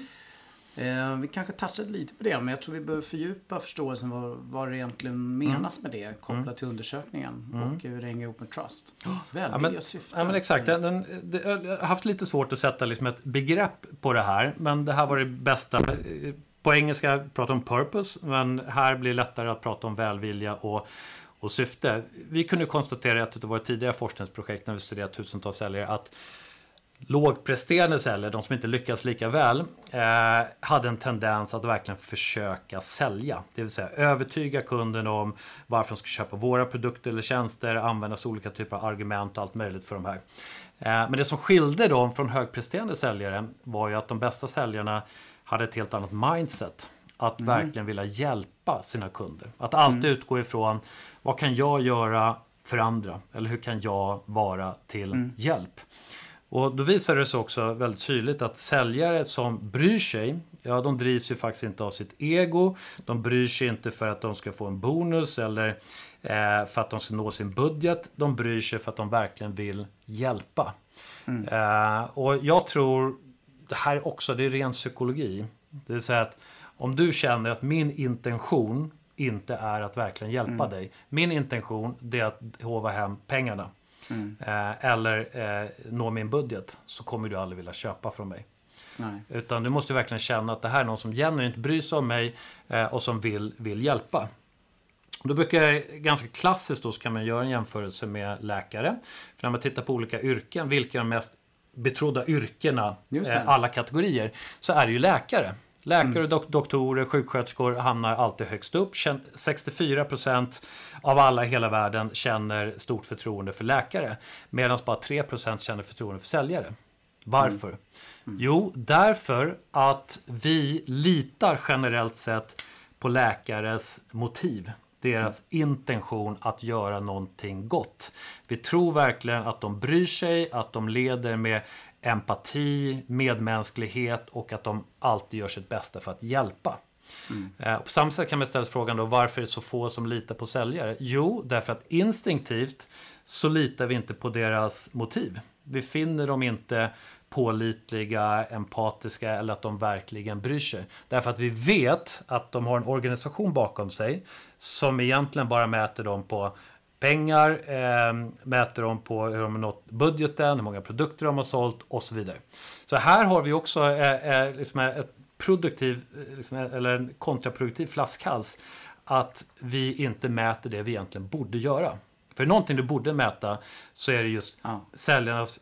Eh, vi kanske touchade lite på det, men jag tror vi behöver fördjupa förståelsen vad, vad det egentligen menas mm. med det kopplat mm. till undersökningen mm. och hur det hänger ihop med trust. Välvilja och syfte. Ja, men exakt. Den, den, det, jag har haft lite svårt att sätta liksom ett begrepp på det här, men det här var det bästa. På engelska pratar om purpose, men här blir det lättare att prata om välvilja och och syfte. Vi kunde konstatera i ett av våra tidigare forskningsprojekt när vi studerade tusentals säljare att lågpresterande celler, de som inte lyckas lika väl, eh, hade en tendens att verkligen försöka sälja. Det vill säga övertyga kunden om varför de ska köpa våra produkter eller tjänster, använda sig olika typer av argument och allt möjligt för de här. Eh, men det som skilde dem från högpresterande säljare var ju att de bästa säljarna hade ett helt annat mindset. Att mm. verkligen vilja hjälpa sina kunder. Att alltid mm. utgå ifrån vad kan jag göra för andra? Eller hur kan jag vara till mm. hjälp? Och då visar det sig också väldigt tydligt att säljare som bryr sig, ja de drivs ju faktiskt inte av sitt ego. De bryr sig inte för att de ska få en bonus eller eh, för att de ska nå sin budget. De bryr sig för att de verkligen vill hjälpa. Mm. Eh, och jag tror, det här också, det är ren psykologi. Det vill säga att om du känner att min intention inte är att verkligen hjälpa mm. dig. Min intention det är att hova hem pengarna. Mm. Eh, eller eh, nå min budget. Så kommer du aldrig vilja köpa från mig. Nej. Utan du måste verkligen känna att det här är någon som genuint bryr sig om mig eh, och som vill, vill hjälpa. Då brukar jag, ganska klassiskt då, så kan man göra en jämförelse med läkare. För när man tittar på olika yrken, vilka är de mest betrodda yrkena, eh, alla kategorier, så är det ju läkare. Läkare, mm. dok doktorer, sjuksköterskor hamnar alltid högst upp. 64% av alla i hela världen känner stort förtroende för läkare. Medan bara 3% känner förtroende för säljare. Varför? Mm. Mm. Jo, därför att vi litar generellt sett på läkares motiv. Deras mm. intention att göra någonting gott. Vi tror verkligen att de bryr sig, att de leder med empati, medmänsklighet och att de alltid gör sitt bästa för att hjälpa. Mm. Eh, på samma sätt kan man ställa frågan då varför är det så få som litar på säljare? Jo, därför att instinktivt så litar vi inte på deras motiv. Vi finner dem inte pålitliga, empatiska eller att de verkligen bryr sig. Därför att vi vet att de har en organisation bakom sig som egentligen bara mäter dem på pengar, eh, mäter dem på hur de har nått budgeten, hur många produkter de har sålt och så vidare. Så här har vi också eh, eh, liksom ett produktiv, eh, liksom, eller en kontraproduktiv flaskhals. Att vi inte mäter det vi egentligen borde göra. För någonting du borde mäta så är det just ja. säljarnas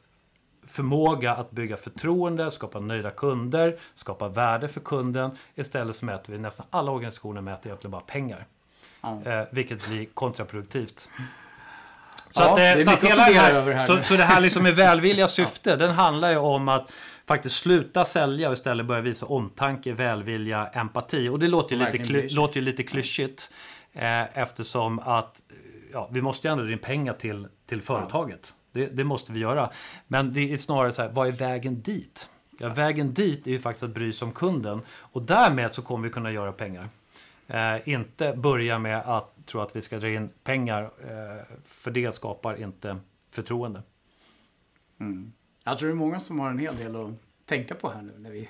förmåga att bygga förtroende, skapa nöjda kunder, skapa värde för kunden. Istället så mäter vi nästan alla organisationer mäter egentligen bara pengar. Ja. Eh, vilket blir kontraproduktivt. Så, ja, att, eh, så, att hela här, här så, så, det här liksom med välvilliga syfte, ja. den handlar ju om att faktiskt sluta sälja och istället börja visa omtanke, välvilja, empati. Och det låter ju, lite, kly, låter ju lite klyschigt eh, eftersom att ja, vi måste ju ändå in pengar till, till företaget. Det, det, måste vi göra. Men det är snarare så här, vad är vägen dit? Ja, vägen dit är ju faktiskt att bry sig om kunden och därmed så kommer vi kunna göra pengar. Eh, inte börja med att tro att vi ska dra in pengar, eh, för det skapar inte förtroende. Mm. Jag tror det är många som har en hel del att tänka på här nu när vi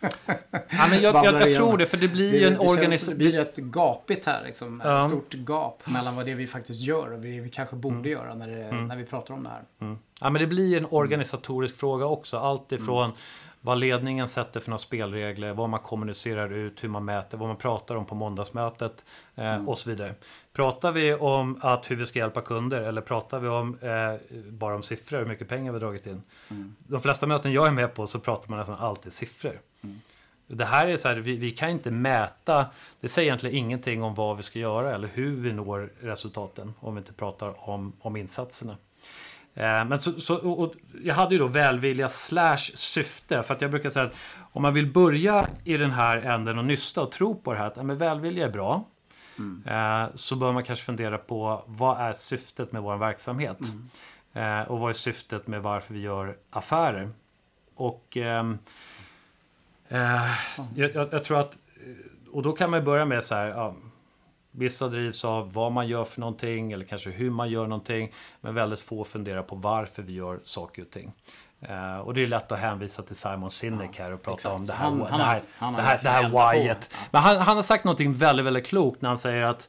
ja, men jag, jag, jag tror det, för det blir ju en organisation. Det blir rätt gapigt här, liksom. Ja. Ett stort gap mellan vad det är vi faktiskt gör och det vi kanske borde mm. göra när, det, mm. när vi pratar om det här. Mm. Ja, men det blir en organisatorisk fråga också. Allt ifrån mm vad ledningen sätter för några spelregler, vad man kommunicerar ut, hur man mäter, vad man pratar om på måndagsmötet eh, mm. och så vidare. Pratar vi om att hur vi ska hjälpa kunder eller pratar vi om eh, bara om siffror, hur mycket pengar vi har dragit in? Mm. De flesta möten jag är med på så pratar man nästan alltid siffror. Mm. Det här är så här, vi, vi, kan inte mäta, det säger egentligen ingenting om vad vi ska göra eller hur vi når resultaten om vi inte pratar om, om insatserna. Eh, men så, så och jag hade ju då välvilja slash syfte. För att jag brukar säga att om man vill börja i den här änden och nysta och tro på det här att men välvilja är bra. Mm. Eh, så bör man kanske fundera på vad är syftet med vår verksamhet? Mm. Eh, och vad är syftet med varför vi gör affärer? Och ehm, eh, jag, jag, jag, tror att, och då kan man börja med så här, ja, Vissa drivs av vad man gör för någonting eller kanske hur man gör någonting. Men väldigt få funderar på varför vi gör saker och ting. Uh, och det är lätt att hänvisa till Simon Sinek här och prata exakt. om det här, han, det här, han, det här, det här, whyet. Ja. Men han, han har sagt någonting väldigt, väldigt klokt när han säger att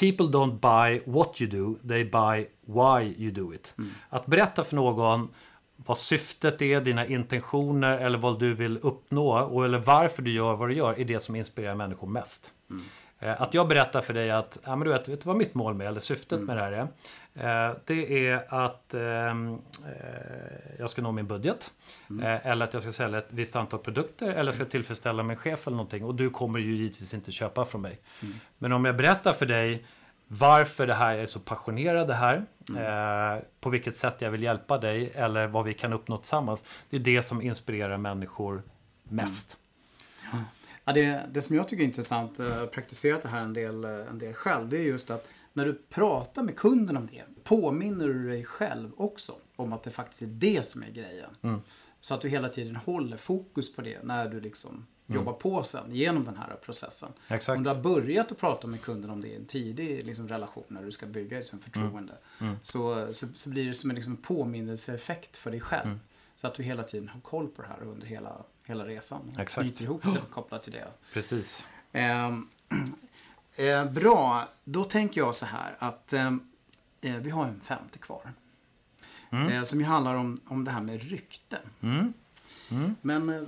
People don't buy what you do, they buy why you do it. Mm. Att berätta för någon vad syftet är, dina intentioner eller vad du vill uppnå och eller varför du gör vad du gör är det som inspirerar människor mest. Mm. Eh, att jag berättar för dig att, ja men du vet, vet du vad mitt mål med, eller syftet mm. med det här är? Eh, det är att ehm, eh, jag ska nå min budget. Mm. Eller att jag ska sälja ett visst antal produkter. Eller ska tillfredsställa min chef eller någonting. Och du kommer ju givetvis inte köpa från mig. Mm. Men om jag berättar för dig varför det här är så passionerad det här. Mm. på vilket sätt jag vill hjälpa dig. Eller vad vi kan uppnå tillsammans. Det är det som inspirerar människor mest. Mm. Ja, det, det som jag tycker är intressant, jag eh, har praktiserat det här en del, eh, en del själv, det är just att när du pratar med kunden om det, påminner du dig själv också om att det faktiskt är det som är grejen. Mm. Så att du hela tiden håller fokus på det när du liksom mm. jobbar på sen genom den här processen. Exakt. Om du har börjat att prata med kunden om det i en tidig liksom, relation när du ska bygga ett förtroende. Mm. mm. Så, så, så, blir det som en liksom, påminnelseeffekt för dig själv. Så att du hela tiden har koll på det här under hela hela resan. Exakt. Knyter ihop det kopplat till det. Precis. Eh, eh, bra, då tänker jag så här att ehm, eh, vi har en femte kvar. Mm. Eh, som ju handlar om, om det här med rykte. Mm. Mm. Men eh,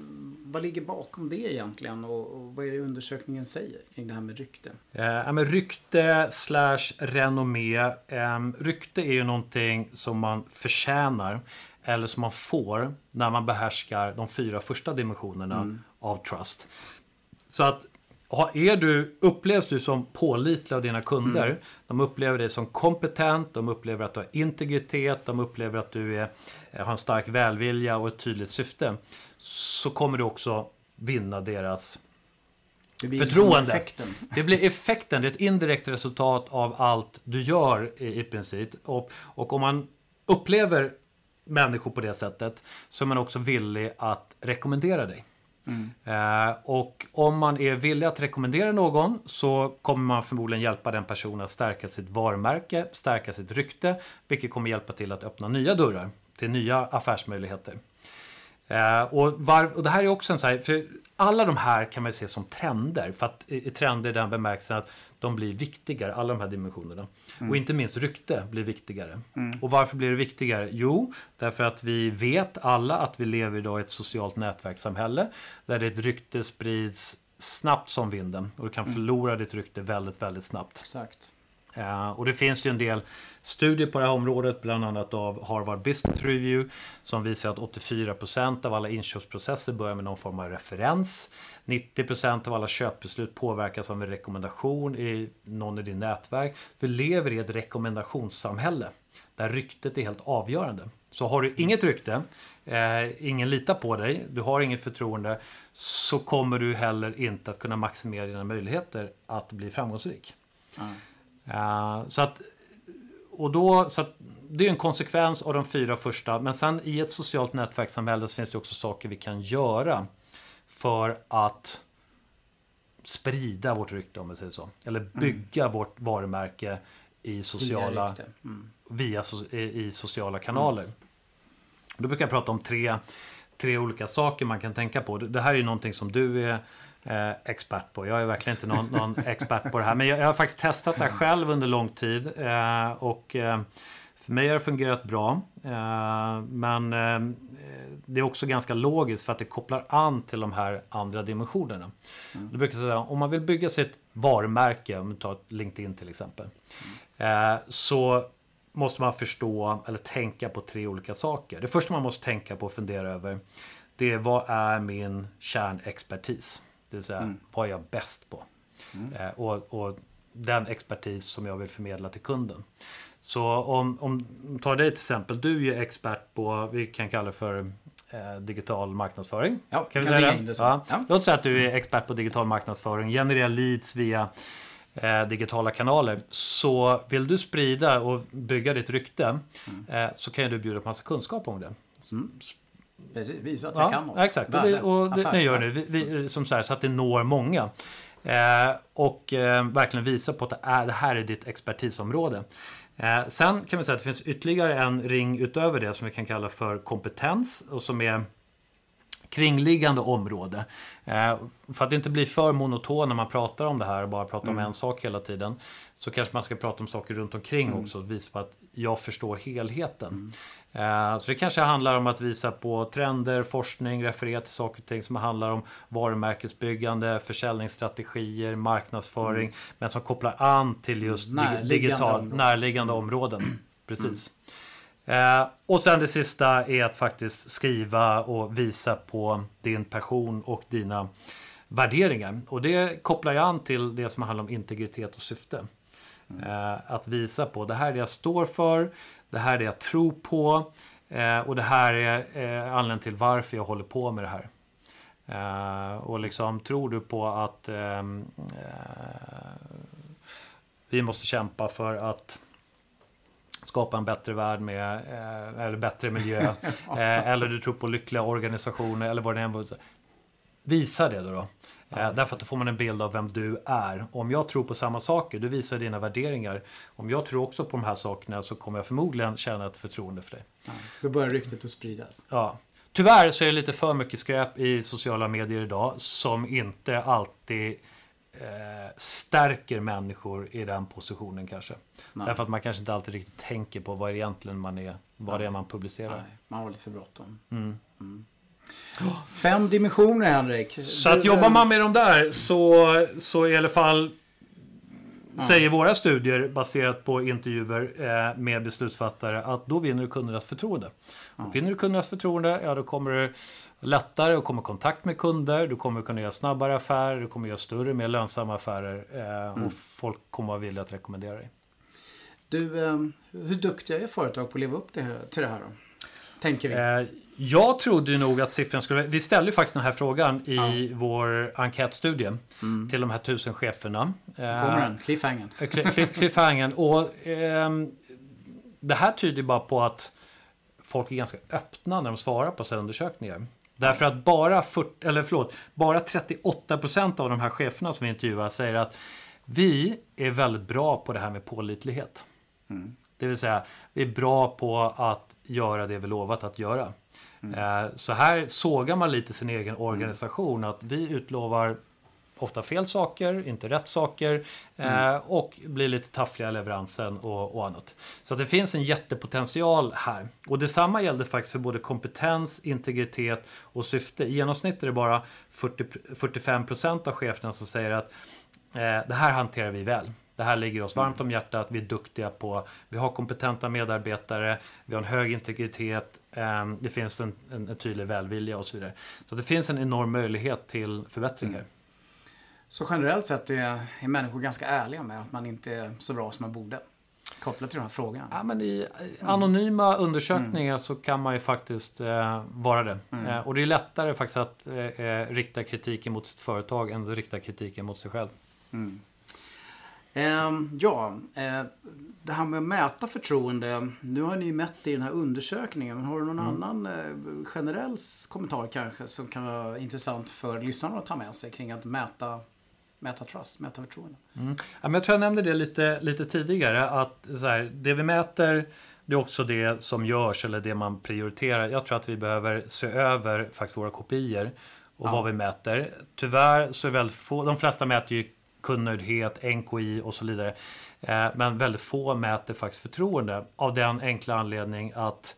vad ligger bakom det egentligen och, och, vad är det undersökningen säger kring det här med rykte? Eh, men rykte slash renommé. Eh, rykte är ju någonting som man förtjänar eller som man får när man behärskar de fyra första dimensionerna mm. av trust. Så att är du, upplevs du som pålitlig av dina kunder, mm. de upplever dig som kompetent, de upplever att du har integritet, de upplever att du är, har en stark välvilja och ett tydligt syfte, så kommer du också vinna deras det blir förtroende. Effekten. Det blir effekten, det är ett indirekt resultat av allt du gör i, i princip. Och, och om man upplever människor på det sättet så är man också villig att rekommendera dig. Mm. Eh, och om man är villig att rekommendera någon så kommer man förmodligen hjälpa den personen att stärka sitt varumärke, stärka sitt rykte, vilket kommer hjälpa till att öppna nya dörrar till nya affärsmöjligheter. Eh, och, var, och det här är också en så här, för alla de här kan man se som trender. För att i, trender i den bemärkelsen att de blir viktigare, alla de här dimensionerna. Mm. Och inte minst rykte blir viktigare. Mm. Och varför blir det viktigare? Jo, därför att vi vet alla att vi lever idag i ett socialt nätverkssamhälle. Där ett rykte sprids snabbt som vinden. Och du kan mm. förlora ditt rykte väldigt, väldigt snabbt. Exakt. Eh, och det finns ju en del studier på det här området, bland annat av Harvard Business Review, som visar att 84% av alla inköpsprocesser börjar med någon form av referens. 90% av alla köpbeslut påverkas av en rekommendation i någon i din nätverk. Vi lever i ett rekommendationssamhälle där ryktet är helt avgörande. Så har du inget rykte, eh, ingen litar på dig, du har inget förtroende, så kommer du heller inte att kunna maximera dina möjligheter att bli framgångsrik. Mm. Uh, så att, och då, så att, det är en konsekvens av de fyra första. Men sen i ett socialt nätverkssamhälle så finns det också saker vi kan göra för att sprida vårt rykte om vi säger så. Eller mm. bygga mm. vårt varumärke i sociala, mm. via, i, sociala kanaler. Mm. Då brukar jag prata om tre, tre olika saker man kan tänka på. Det här är ju någonting som du är eh, expert på. Jag är verkligen inte någon, någon expert på det här. Men jag, jag, har faktiskt testat det här själv under lång tid. Eh, och eh, för mig har det fungerat bra. Eh, men eh, det är också ganska logiskt för att det kopplar an till de här andra dimensionerna. Mm. Du brukar säga om man vill bygga sitt varumärke, om vi tar LinkedIn till exempel. Mm. så måste man förstå eller tänka på tre olika saker. Det första man måste tänka på och fundera över det är vad är min kärnexpertis? Det vill säga, mm. vad är jag bäst på? Mm. Eh, och, och, den expertis som jag vill förmedla till kunden. Så om, om tar dig till exempel, du är expert på, vi kan kalla det för eh, digital marknadsföring. Ja, kan vi säga det? Ja. Ja. Låt säga att du är expert på digital marknadsföring, genererar leads via eh, digitala kanaler. Så vill du sprida och bygga ditt rykte mm. eh, så kan du bjuda på massa kunskap om det. Mm. Precis, visa att jag ja, kan något. Exakt, och det, och det, det gör nu. Vi, vi, som så, här, så att det når många. Eh, och eh, verkligen visa på att det, är, det här är ditt expertisområde. Eh, sen kan vi säga att det finns ytterligare en ring utöver det som vi kan kalla för kompetens och som är kringliggande område. Eh, för att inte bli för monoton när man pratar om det här och bara pratar mm. om en sak hela tiden. Så kanske man ska prata om saker runt omkring mm. också och visa på att jag förstår helheten. Mm. Eh, så det kanske handlar om att visa på trender, forskning, referera till saker och ting som handlar om varumärkesbyggande, försäljningsstrategier, marknadsföring. Mm. Men som kopplar an till just närliggande digital, områden. närliggande mm. områden. Precis. Eh, och sen det sista är att faktiskt skriva och visa på din person och dina värderingar. Och det kopplar jag an till det som handlar om integritet och syfte. Mm. Att visa på det här är det jag står för, det här är det jag tror på eh, och det här är eh, anledningen till varför jag håller på med det här. Och liksom, tror du på att ehm, eh, vi måste kämpa för att skapa en bättre värld med, eller bättre miljö. eller du tror på lyckliga organisationer eller vad det än var. Visa det då. då. Eh, därför att då får man en bild av vem du är. Om jag tror på samma saker, du visar dina värderingar. Om jag tror också på de här sakerna så kommer jag förmodligen känna ett förtroende för dig. Ja, då börjar ryktet att spridas. Ja. Tyvärr så är det lite för mycket skräp i sociala medier idag som inte alltid eh, stärker människor i den positionen kanske. Nej. Därför att man kanske inte alltid riktigt tänker på vad egentligen man är, vad Nej. det är man publicerar. Nej, man har lite för bråttom. Mm. Mm. Fem dimensioner Henrik. Så att jobbar man med de där så, så i alla fall säger våra studier baserat på intervjuer eh, med beslutsfattare att då vinner du kundernas förtroende. Och vinner du kundernas förtroende, ja då kommer du lättare att komma i kontakt med kunder, du kommer kunna göra snabbare affärer, du kommer göra större, mer lönsamma affärer eh, och folk kommer vara villiga att rekommendera dig. Du, eh, hur duktiga är företag på att leva upp till, till det här då? Tänker vi. Eh, jag trodde nog att siffran skulle... Vi ställde ju faktiskt den här frågan i ja. vår enkätstudie mm. till de här tusen cheferna. kommer den, cliffhangern. cliffhangern. Och eh, det här tyder bara på att folk är ganska öppna när de svarar på sina undersökningar. Därför att bara, 40, eller förlåt, bara 38% av de här cheferna som vi intervjuar säger att vi är väldigt bra på det här med pålitlighet. Mm. Det vill säga, vi är bra på att göra det vi lovat att göra. Mm. Så här sågar man lite sin egen organisation. Att vi utlovar ofta fel saker, inte rätt saker mm. och blir lite taffliga i leveransen och, och, annat. Så det finns en jättepotential här. Och detsamma gällde faktiskt för både kompetens, integritet och syfte. I genomsnitt är det bara 40, 45% av cheferna som säger att eh, det här hanterar vi väl. Det här ligger oss varmt om hjärtat. Vi är duktiga på, vi har kompetenta medarbetare, vi har en hög integritet, ehm, det finns en, en, en tydlig välvilja och så vidare. Så det finns en enorm möjlighet till förbättringar. Mm. Så generellt sett är, är människor ganska ärliga med att man inte är så bra som man borde? Kopplat till de här frågorna? Ja, men I anonyma mm. undersökningar mm. så kan man ju faktiskt eh, vara det. Mm. Eh, och det är lättare faktiskt att eh, eh rikta kritiken mot sitt företag än att rikta kritiken mot sig själv. Ehm, ja, eh, det här med att mäta förtroende. Nu har ni mätt i den här undersökningen. Men har du någon mm. annan eh, generell kommentar kanske som kan vara intressant för lyssnarna att ta med sig kring att mäta mäta trust, mäta förtroende. Mm. Ja, men jag tror jag nämnde det lite, lite tidigare. Att så här, det vi mäter det är också det som görs eller det man prioriterar. Jag tror att vi behöver se över faktiskt våra kopior och ja. vad vi mäter. Tyvärr så är väldigt få, de flesta mäter ju kundnöjdhet, NKI och så vidare. Eh, men väldigt få mäter faktiskt förtroende av den enkla anledning att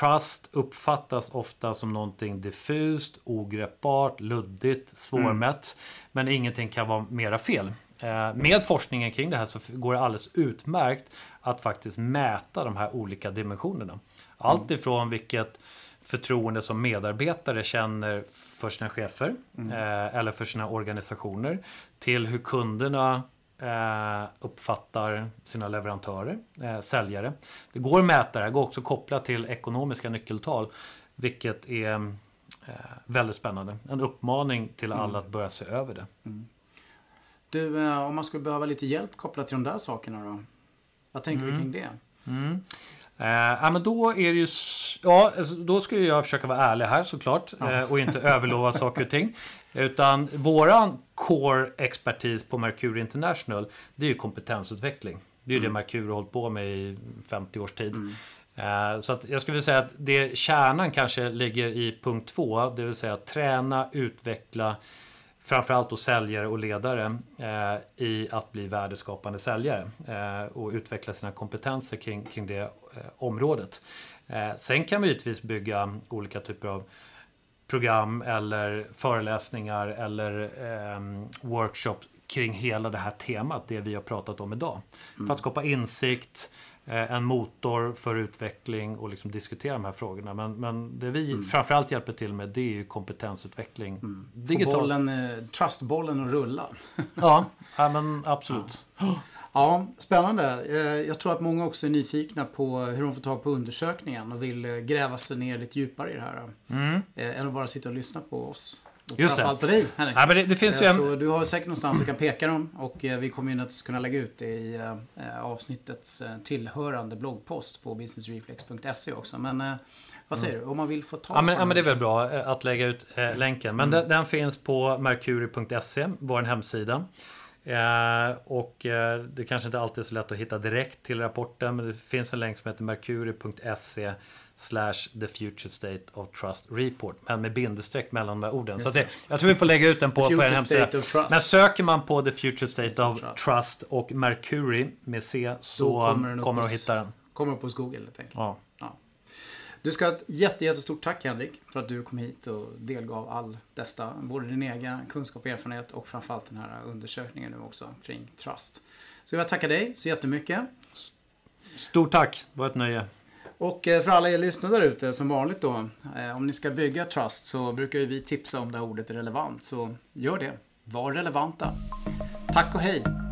Trust uppfattas ofta som någonting diffust, ogreppbart, luddigt, svårmätt. Mm. Men ingenting kan vara mera fel. Eh, med forskningen kring det här så går det alldeles utmärkt att faktiskt mäta de här olika dimensionerna. Allt mm. ifrån vilket förtroende som medarbetare känner för sina chefer mm. eh, eller för sina organisationer till hur kunderna eh, uppfattar sina leverantörer, eh, säljare. Det går att mäta det, går också kopplat till ekonomiska nyckeltal, vilket är eh, väldigt spännande. En uppmaning till alla mm. att börja se över det. Mm. Du, eh, om man skulle behöva lite hjälp kopplat till de där sakerna då? Vad tänker mm. du kring det? Mm. Eh, ja, men då är det ju... Ja, alltså, då ska jag försöka vara ärlig här såklart. Eh, och inte överlova saker och ting. Utan våran core expertis på Mercury International, det är ju kompetensutveckling. Det är ju mm. det Mercury har hållit på med i 50 års tid. Mm. Eh, så att jag skulle säga att det kärnan kanske ligger i punkt två, det vill säga träna, utveckla framförallt då säljare och ledare eh, i att bli värdeskapande säljare eh, och utveckla sina kompetenser kring, kring det eh, området. Eh, sen kan vi givetvis bygga olika typer av program eller föreläsningar eller eh, workshops kring hela det här temat, det vi har pratat om idag. Mm. För att skapa insikt, Eh, en motor för utveckling och liksom diskutera de här frågorna. Men, men det vi mm. framförallt hjälper till med det är ju kompetensutveckling. Mm. Digital. Få bollen, eh, trustbollen att rulla. ja, ja, men absolut. Ja. Ja. spännande. Eh, jag tror att många också är nyfikna på hur de får tag på undersökningen och vill gräva sig ner lite djupare i det här. Mm. Än att bara sitta och lyssna på oss. Just det. på dig, Henrik. Ja, men det, det finns ju en... Så du har säkert någonstans du kan peka dem och eh, vi kommer ju naturligtvis kunna lägga ut det i eh, avsnittets eh, tillhörande bloggpost på businessreflex.se också. Men vad säger mm. du? Om man vill få tag ja, men, ja, men det är väl bra att lägga ut eh, länken. Men mm. den, den, finns på mercury.se, vår hemsida. Eh, och eh, det kanske inte alltid är så lätt att hitta direkt till rapporten. Men det finns en länk som heter mercury.se slash the future state of trust report. Men med bindestreck mellan de här orden. så det, jag tror vi får lägga ut den på, på en hemsida. Men söker man på the future state of trust, trust och Mercury med C så kommer, kommer du att hitta den. Kommer upp hos Google helt enkelt. Ja. Du ska ha ett jätte, jättestort tack Henrik för att du kom hit och delgav all detta. Både din egen kunskap och erfarenhet och framförallt den här undersökningen nu också kring trust. Så jag tackar dig så jättemycket. Stort tack, det var ett nöje. Och eh, för alla er lyssnare där ute, som vanligt då. Eh, om ni ska bygga trust så brukar ju vi tipsa om det här ordet är relevant. Så gör det. Var relevanta. Tack och hej!